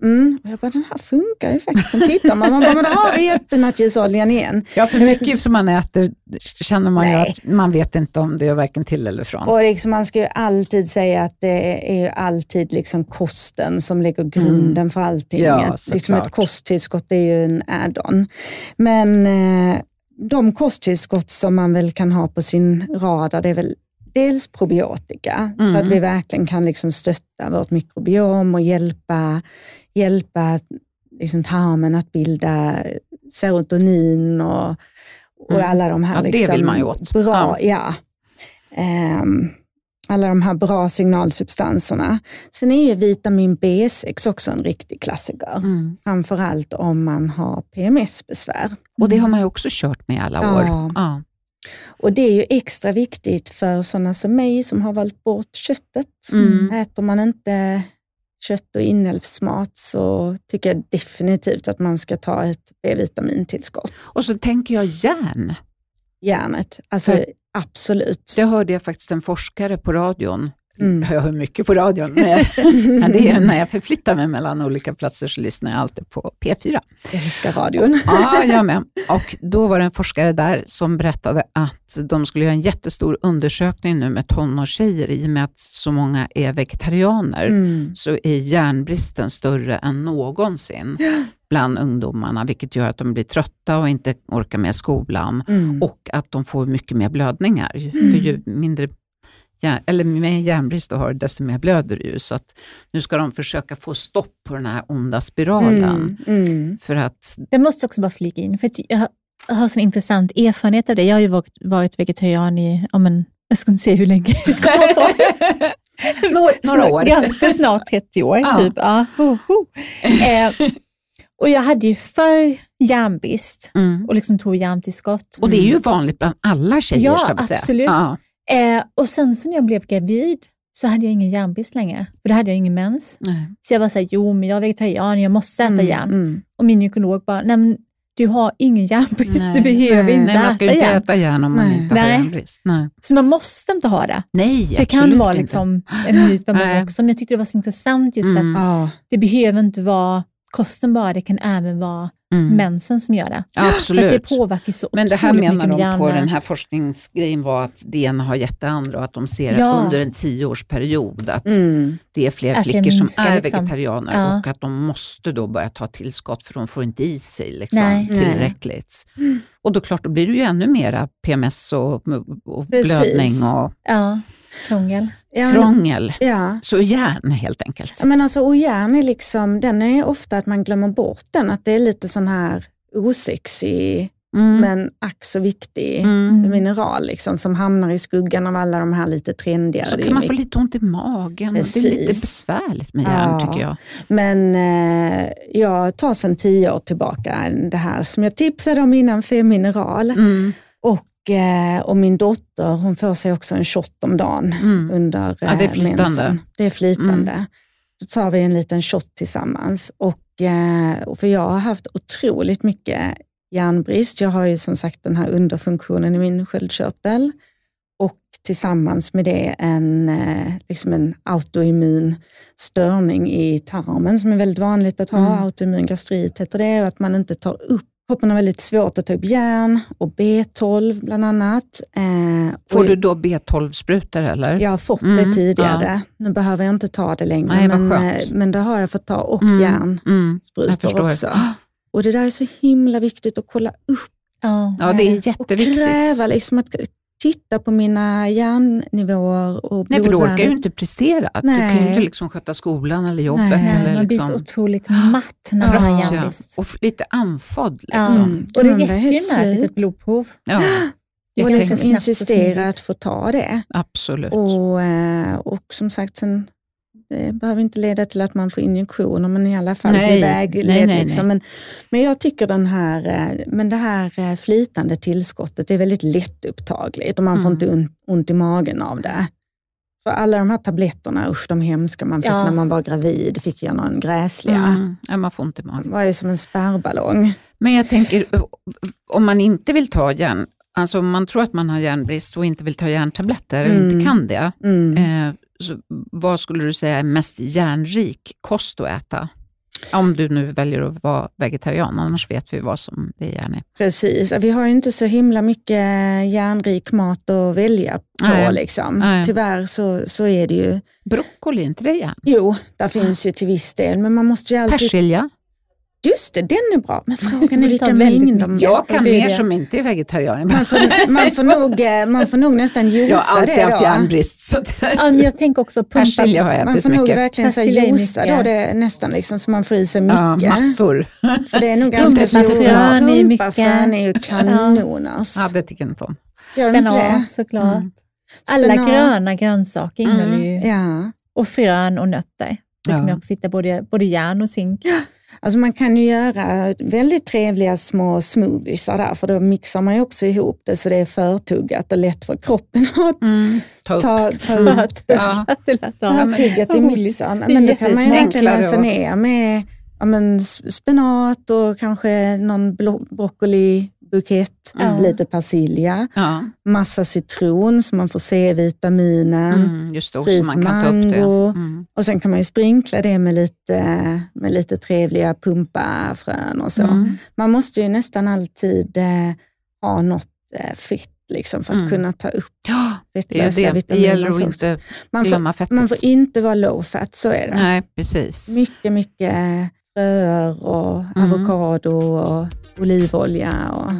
Mm. Och jag bara, den här funkar ju faktiskt. Sen tittar man, man bara, men då har vi jättenattljusoljan igen. Ja, för mycket som man äter känner man ju Nej. att man vet inte om det är varken till eller från. Och liksom, man ska ju alltid säga att det är ju alltid liksom kosten som lägger grunden för allting. Ja, Ett- liksom ett kosttillskott är ju en add-on. Men eh, de kosttillskott som man väl kan ha på sin radar, det är väl dels probiotika, så Mm. att vi verkligen kan liksom stötta vårt mikrobiom och hjälpa, hjälpa liksom tarmen att bilda serotonin och, och Mm. alla de här Ja, det liksom vill man ju åt. bra, ja. Ehm, alla de här bra signalsubstanserna. Sen är vitamin B6 också en riktig klassiker. Mm. Framförallt om man har PMS-besvär. Och det har man ju också kört med i alla Ja. år. Ja. Och det är ju extra viktigt för sådana som mig som har valt bort köttet. Mm. Äter man inte kött och inälvsmat så tycker jag definitivt att man ska ta ett B-vitamintillskott. Och så tänker jag järn. Järnet, alltså absolut. Det hörde jag faktiskt en forskare på radion. Mm. Jag hör mycket på radion, men, men det är när jag förflyttar mig mellan olika platser så lyssnar jag alltid på P4. Jag älskar radion. Ja, jag med. Och då var det en forskare där som berättade att de skulle göra en jättestor undersökning nu med tonårstjejer i och med att så många är vegetarianer. Mm. så är järnbristen större än någonsin bland ungdomarna, vilket gör att de blir trötta och inte orkar med skolan Mm. och att de får mycket mer blödningar. För ju mindre järn, eller mer järnbrist du har, desto mer blöder du ju. Så att nu ska de försöka få stopp på den här onda spiralen. Mm. Mm. För att, Det måste också bara flika in, för att jag har- jag har så intressant erfarenhet av det. Jag har ju varit, varit vegetarian i ja, men, jag ska inte se hur länge jag kommer på. några, några år. Ganska snart 30 år Ja. typ. Ja, ho, ho. Eh, och jag hade ju för järnbrist Mm. och liksom tog järntillskott. Och det är ju vanligt bland alla tjejer Ja, ska vi säga. absolut. Ja. Eh, och sen så när jag blev gravid så hade jag ingen järnbrist längre, för då hade jag ingen mens. Nej. Så jag var såhär, jo men jag är vegetarian, jag måste äta Mm, järn. mm. Och min gynekolog bara, nej men du har ingen järnbrist, du behöver nej, inte Nej, man ska ju äta inte järn. äta järn om man Nej. inte har Nej. järnbrist. Nej, Så man måste inte ha det. Nej Det kan vara liksom en myt många Nej. också, men jag tyckte det var så intressant just Mm. att Ja. det behöver inte vara kosten bara, det kan även vara Mm. mensen som gör det. Ja, För att absolut. det påverkar så Men det här menar de på den här forskningsgrejen var att det ena har gett det andra och att de ser Ja. att under en tioårsperiod att Mm. det är fler Att flickor minskar, som är liksom. vegetarianer Ja. och att de måste då börja ta tillskott för de får inte i sig liksom, Nej. tillräckligt. Och då klart, då blir det ju ännu mera PMS och, och blödning och Ja, krångel. Ja, krångel. ja. Så järn helt enkelt. Ja, Men alltså, och järn är liksom, den är ofta att man glömmer bort den, att det är lite sån här osexig Mm. men ack så viktig Mm. mineral liksom, som hamnar i skuggan av alla de här lite trendigare. Så kan man få lite ont i magen. Det är lite Precis. besvärligt med järn Ja. tycker jag. Men eh, jag tar sedan tio år tillbaka det här som jag tipsade om innan, Femineral. Mm. Och, eh, och min dotter hon får sig också en shot om dagen Mm. under eh, Ja, det är flytande. mensen. Det är flytande. Mm. Så tar vi en liten shot tillsammans. Och, eh, och för jag har haft otroligt mycket järnbrist. Jag har ju som sagt den här underfunktionen i min sköldkörtel. Och tillsammans med det en, eh, liksom en autoimmun störning i tarmen som är väldigt vanligt att ha. Mm. Autoimmun gastrit heter det och att man inte tar upp Kroppen har väldigt svårt att ta upp järn och B12 bland annat. Eh, Får och du då B12-sprutor eller? Jag har fått Mm, det tidigare. Nu behöver jag inte ta det längre, Nej, men, eh, men det har jag fått ta och Mm, järnsprutor mm, också. Och det där är så himla viktigt att kolla upp Ja, Ja, det är och jätteviktigt. kräva liksom att titta på mina järnnivåer och Nej, för du orkar ju blodvärden. inte prestera. Du Nej. kan ju inte liksom sköta skolan eller jobbet. Nej, eller man blir så liksom, otroligt matt när man har Ja. och lite andfådd. Liksom. Mm. Och det räcker ju med ett litet blodprov. Ja. Det Och liksom insistera att få ta det. Absolut. Och, eh, och som sagt, sen, det behöver inte leda till att man får injektioner, men i alla fall Nej, bli vägledd. nej, nej, liksom. Men, men jag tycker den här, eh, men det här eh, flytande tillskottet är väldigt lättupptagligt och man får Mm. inte ont, ont i magen av det. För alla de här tabletterna, usch de hemska man fick Ja. när man var gravid, fick jag någon gräsliga. Mm. Ja, man får ont i Det magen. var ju som en spärrballong. Men jag tänker, om man inte vill ta järn, alltså om man tror att man har järnbrist och inte vill ta järntabletter, Mm. inte kan det, Mm. eh, vad skulle du säga är mest järnrik kost att äta? Om du nu väljer att vara vegetarian, annars vet vi vad som det är järn i. Precis, vi har ju inte så himla mycket järnrik mat att välja på. Nej. Liksom. Nej. Tyvärr så, så är det ju Broccoli, inte det järn? Jo, där finns ju till viss del, men man måste ju alltid... Persilja? Just det, den är bra, men frågan är vilka mängder. mycket. Jag kan det mer det. som inte är vegetarian. Man får, man, får nog, eh, man får nog nästan Jag josa har alltid det haft järnbrist. Ja, men jag tänker också pumpa. persilja har jag Man får nog mycket. verkligen så mycket. då det nästan liksom, så man får i sig Ja, mycket. massor. För det är nog ganska frön är mycket. Pumpafrön är ju kanon. alltså. Ja, det tycker jag inte om. Det det? Spenat såklart. Mm. Alla gröna grönsaker Mm. innehåller ju, Ja. och frön och nötter. Det kan Ja. man också hitta både, både järn och zink. Alltså man kan ju göra väldigt trevliga små smoothiesar där, för då mixar man ju också ihop det så det är förtuggat och lätt för kroppen att Mm. Ta upp. ta, ta Ja. Det lät Ja, tygget i mixern. Men det kan man ju Enklare lösa ner med ja, men spenat och kanske någon blo- broccolibukett, Ja. lite persilja, Ja. massa citron så man får C-vitaminen. Mm, just det, fryst man kan det. mango. Mm. Och sen kan man ju sprinkla det med lite, med lite trevliga pumpafrön och så. Mm. Man måste ju nästan alltid eh, ha något eh, fett liksom, för att Mm. kunna ta upp Ja, det fettlösliga det. Det vitaminer. gäller att inte man, får, glömma fettet. man får inte vara low fat, så är det. Nej, precis. Mycket, mycket fröer och Mm. avokado och olivolja. Och,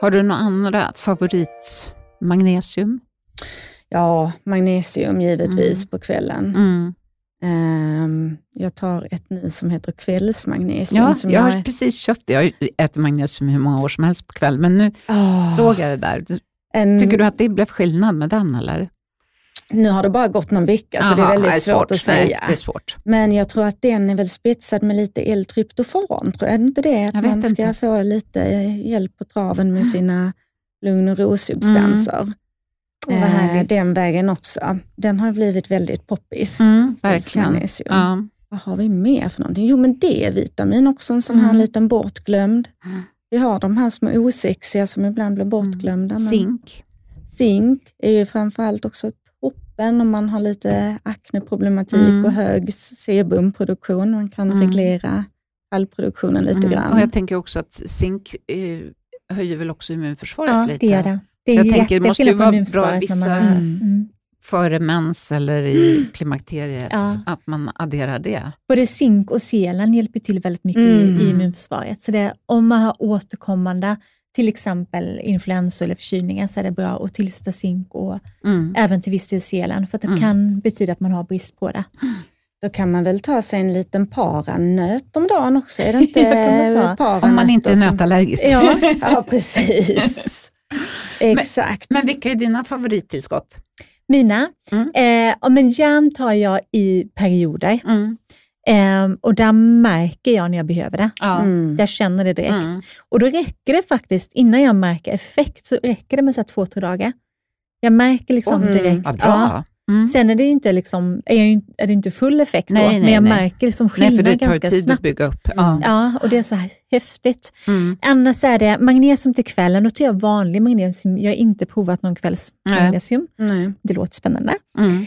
Har du några andra favorit? Magnesium? ja, magnesium givetvis Mm. på kvällen. Mm. Ehm, jag tar ett nu som heter kvällsmagnesium. Ja, som jag har precis köpt det. Jag ätit magnesium hur många år som helst på kväll, men nu Ah, såg jag det där. en, Tycker du att det blev skillnad med den eller? Nu har det bara gått någon vecka så det är Aha, väldigt svårt, att Nej, säga. är svårt. Men jag tror att den är väl spetsad med lite L-tryptofan, tror jag. Är det inte det? Att Jag man ska inte. få lite hjälp på traven med sina lugn och ro-substanser. Eh, härligt. den vägen också. Den har blivit väldigt poppis. Mm, verkligen. Ja. Vad har vi mer för någonting? Jo men D-vitamin också, en sån här Mm. liten bortglömd. Mm. Vi har de här små osexiga som ibland blir bortglömda. men Zink. Zink är ju framförallt också toppen om man har lite akneproblematik Mm. och hög sebumproduktion. Man kan Mm. reglera fallproduktionen lite Mm. grann. Och jag tänker också att zink eh, höjer väl också immunförsvaret Ja, lite. det gör det. Det är jag tänker, det måste ju vara bra man vissa- är... Mm. Mm. Före mens eller i klimakteriet, Ja. att man adderar det. Både zink och selen hjälper till väldigt mycket Mm. i, i immunförsvaret. Så det, om man har återkommande, till exempel influensa eller förkylningar, så är det bra att tillsätta zink och Mm. även till viss del selen, för att det Mm. kan betyda att man har brist på det. Då kan man väl ta sig en liten paranöt om dagen också? Är det inte Om man inte är nötallergisk. Ja. Ja, precis. Exakt. Men vilka är dina favorittillskott? Mina, Mm. eh, men järn tar jag i perioder Mm. Eh, och där märker jag när jag behöver det. Ja. Mm. Jag känner det direkt. Mm. Och då räcker det faktiskt, innan jag märker effekt, så räcker det med så här två, tre dagar. Jag märker liksom Mm. direkt. Bra. Mm. Sen är det inte, liksom, är, jag ju, är det inte full effekt då, Nej, nej, men jag nej. märker liksom Nej, skillnad ju ganska snabbt. att bygga upp. Ja. Ja, och det är så här häftigt. Mm. Annars är det magnesium till kvällen, då tar jag vanlig magnesium. Jag har inte provat någon kvällsmagnesium. Nej. Det låter spännande. Mm.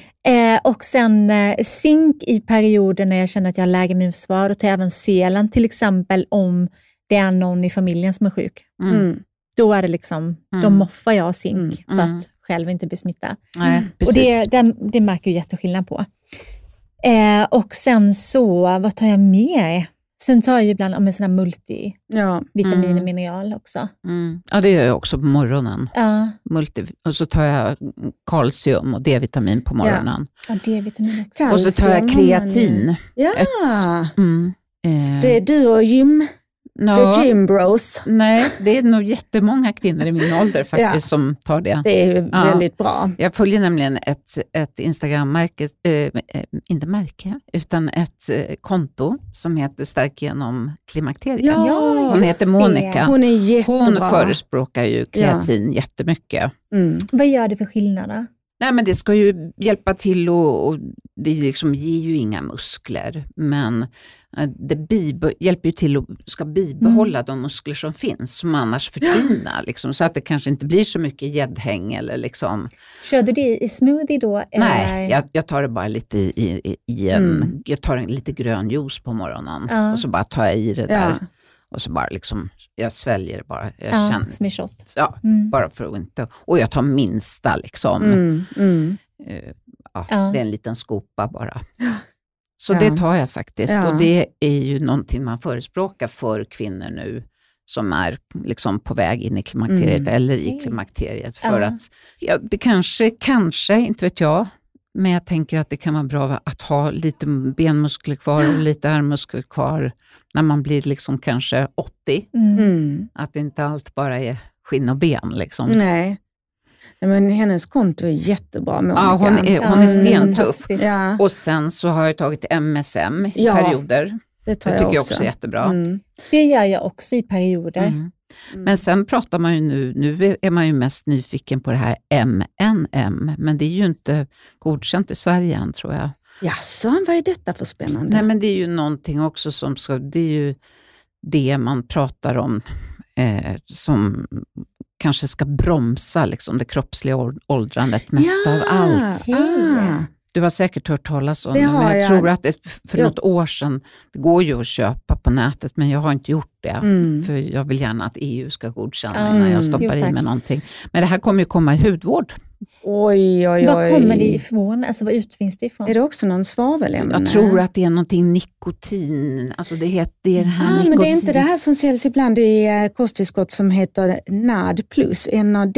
Eh, och sen eh, zink i perioder när jag känner att jag har lägre immunförsvar. Då tar jag även selen, till exempel om det är någon i familjen som är sjuk. Mm. Mm. Då är det liksom, då Mm. moffar jag zink Mm. för Mm. att själv inte bli smittad. Nej, Och precis. det, det, det märker jag jätteskillnad på. Eh, och sen så, vad tar jag mer? Sen tar jag ju ibland ja, såna multivitamin Ja. och mineral också. Mm. Ja, det gör jag också på morgonen. Ja, Multi och så tar jag kalcium och D-vitamin på morgonen. ja D-vitamin också. Kan- Och så tar jag Kalcium kreatin. Ja, Ett- Mm. Eh, det är du och gym, ja, the gym bros. Nej, det är nog jättemånga kvinnor i min ålder faktiskt Ja. som tar det. Det är Ja. väldigt bra. Jag följer nämligen ett, ett Instagram-märke, eh, inte märke, utan ett eh, konto som heter Stark genom klimakteriet. Ja, Hon heter det. Monica. Hon är jättebra. Hon förespråkar ju kreatin jättemycket. Mm. Vad gör det för skillnader? Nej, men det ska ju hjälpa till och, och det liksom ger ju inga muskler, men eh, det hjälper ju till att ska bibehålla Mm. de muskler som finns, som annars förtvinar. Liksom, så att det kanske inte blir så mycket gäddhäng eller liksom. Kör du det i smoothie då? Nej, eller? jag, jag tar det bara lite i, i, i en, Mm. jag tar en lite grön juice på morgonen Ja. och så bara tar jag i det där. Ja. Och så bara liksom, jag sväljer det bara. Jag ja, känner, som shot. ja, Mm. bara för att inte, och jag tar minsta liksom. Mm. Mm. Eh, ja, Ja. Det är en liten skopa bara. Så Ja. det tar jag faktiskt och det är ju någonting man förespråkar för kvinnor nu som är liksom på väg in i klimakteriet Mm. eller i klimakteriet. För att ja, det kanske, kanske, inte vet jag, men jag tänker att det kan vara bra att ha lite benmuskler kvar och lite armmuskler kvar när man blir liksom kanske 80. Mm. Mm. Att inte allt bara är skinn och ben. Liksom. Nej. Nej, men hennes konto är jättebra, Monica. Ja, hon är, hon är stentuff. Ja, Och sen så har jag tagit MSM i Ja, perioder. det tar Det jag tycker jag också. också är jättebra. Mm. Det gör jag också i perioder. Mm. Men sen pratar man ju nu, nu är man ju mest nyfiken på det här MNM, men det är ju inte godkänt i Sverige än tror jag. Jaså, vad är detta för spännande? Nej men det är ju någonting också som ska, det är ju det man pratar om eh, som kanske ska bromsa liksom, det kroppsliga åldrandet mest av allt. Ah. Du har säkert hört talas om Det det, men jag, jag. tror att det för Ja. något år sedan, det går ju att köpa på nätet, men jag har inte gjort det. Mm. För jag vill gärna att EU ska godkänna Mm. innan jag stoppar Jo, i mig någonting. Men det här kommer ju komma i hudvård. Oj, oj, oj. Var kommer det ifrån? Alltså var utvinns det ifrån? Är det också någon svavelämne? Jag tror att det är någonting nikotin. Alltså det, heter, det är det här Ah, nikotin. men det är inte det här som säljs ibland i eh, kosttillskott som heter NAD plus, NAD,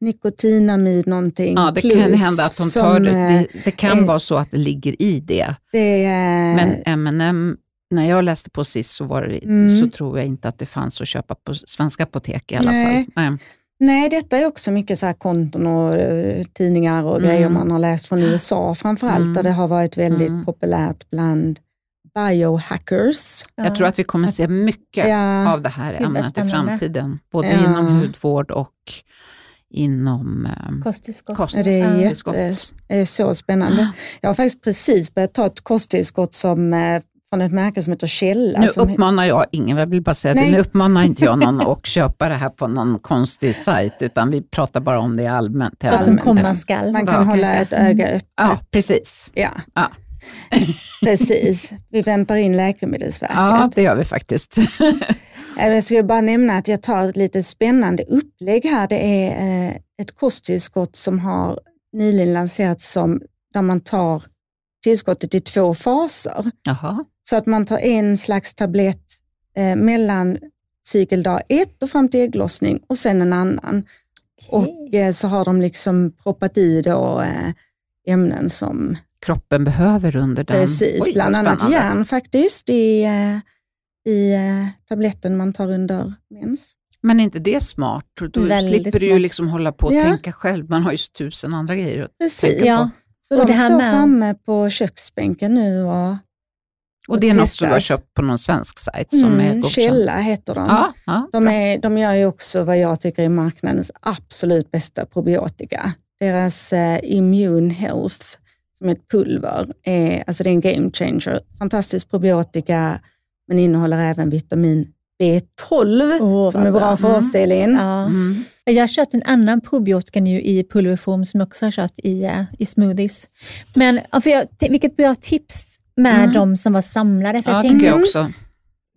nikotinamid någonting Ja, det plus. kan hända att de tar som, det. eh, det. Det kan eh, vara så att det ligger i det. det är, Men M&M när jag läste på sist så, var det, Mm. så tror jag inte att det fanns att köpa på svenska apotek i alla Nej. fall. Nej. Nej, detta är också mycket så här konton och eh, tidningar och Mm. grejer man har läst från USA framförallt, Mm. där det har varit väldigt Mm. populärt bland biohackers. Jag tror att vi kommer se mycket Ja, av det här ämnet i framtiden. Både Ja. inom hudvård och inom eh, Kosttillskott. kost. det är, Kosttillskott. jätte, är så spännande. Jag har faktiskt precis börjat ta ett kosttillskott som, eh, från ett märke som heter Källa. Nu som, uppmanar jag ingen, jag vill bara säga Nej. att nu uppmanar inte jag någon att köpa det här på någon konstig sajt, utan vi pratar bara om det allmänt. Vad som komma skall. man kan hålla kanske. ett öga öppet. Ja, precis. Ja. Ja. Precis, vi väntar in Läkemedelsverket. Ja, det gör vi faktiskt. Jag ska bara nämna att jag tar ett lite spännande upplägg här. Det är eh, ett kosttillskott som har nyligen lanserats som där man tar tillskottet i två faser. Jaha. Så att man tar en slags tablett eh, mellan cykeldag 1 och fram till ägglossning och sen en annan. Och eh, så har de liksom proppat i då eh, ämnen som Kroppen behöver under den. Precis, Oj, bland annat järn faktiskt i, eh, i eh, tabletten man tar under mens. Men är inte det smart? Då Väldigt slipper du ju smart. liksom hålla på och Ja. tänka själv. Man har ju tusen andra grejer. att Precis. tänka Ja. på. Så Och de det här står med- framme på köksbänken nu. Och, Och det är något som du har köpt på någon svensk sajt som är mm, godkänd? Källa heter de. Ja, ja, De, är, de gör ju också vad jag tycker är marknadens absolut bästa probiotika. Deras eh, Immune Health, som är ett pulver, är, alltså det är en game changer. Fantastisk probiotika, men innehåller även vitamin B12 Åh, som är bra bra. för oss Elin. Ja. Mm. Jag har kört en annan probiotika nu i pulverform som jag också har kört i, eh, i smoothies. Men för jag, vilket bra tips med Mm. de som var samlade. För Ja, jag tycker tänker, jag också.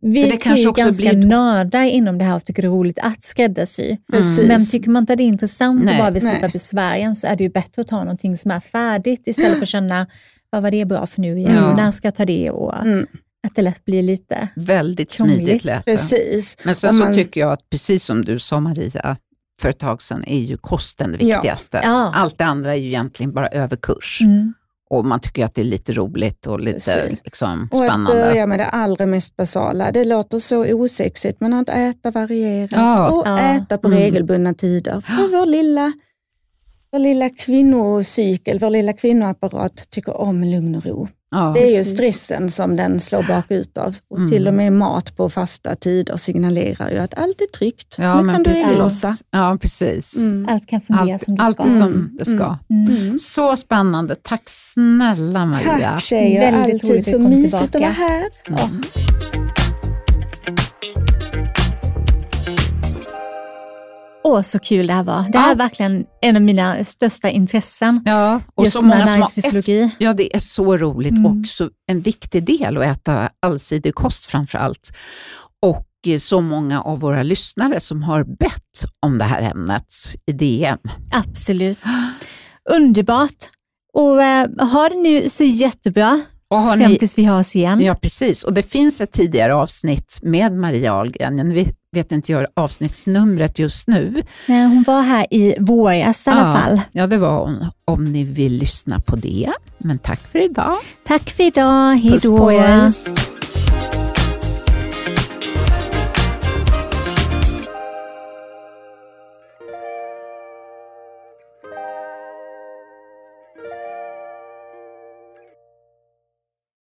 vi det är kanske ju ganska blir- nördar inom det här och tycker det är roligt att skräddarsy. Precis. Men tycker man inte att det är intressant Nej, och bara vill slippa besvären så är det ju bättre att ta någonting som är färdigt istället för att känna vad var det bra för nu igen, Ja. när ska jag ta det och Mm, att det lätt blir lite Väldigt Krångligt. smidigt lät det. precis. Men sen Om så man- tycker jag att precis som du sa Maria, för ett tag sedan är ju kosten det Ja. viktigaste. Ja. Allt det andra är ju egentligen bara överkurs. mm. Och man tycker att det är lite roligt och lite liksom, Och att spännande. börja med det allra mest basala. Det låter så osexigt, men att äta varierat Ja. och Ja. äta på Mm. regelbundna tider. För vår lilla, vår lilla kvinnocykel, vår lilla kvinnoapparat tycker om lugn och ro. Ja. Det är ju stressen som den slår bakut av. Och Mm. till och med mat på fasta tider signalerar ju att allt är tryggt. Ja, nu kan du precis. regelossa. Ja, precis. Mm. allt kan fungera Allt, som det allt ska. är som Mm. det ska. Mm. Mm. Så spännande. Tack snälla Maria. Tack tjejer, Väldigt alltid roligt att så mysigt att vara här. Mm. Åh, så kul det här var. Det här Ja. är verkligen en av mina största intressen. Ja, och just så många som har näringsfysiologi. Ja, det är så roligt Mm. och så en viktig del att äta allsidig kost framför allt. Och eh, så många av våra lyssnare som har bett om det här ämnet i DM. Absolut. Underbart. Och eh, ha det nu så jättebra Och har fram ni, tills vi hörs igen. ja, precis. Och det finns ett tidigare avsnitt med Maria Ahlgren. Nu vet, inte jag avsnittsnumret just nu. Nej, hon var här i våras i alla Ja, fall. Ja, det var hon. Om ni vill lyssna på det. Men tack för idag. Tack för idag. Hej Puss då. på er.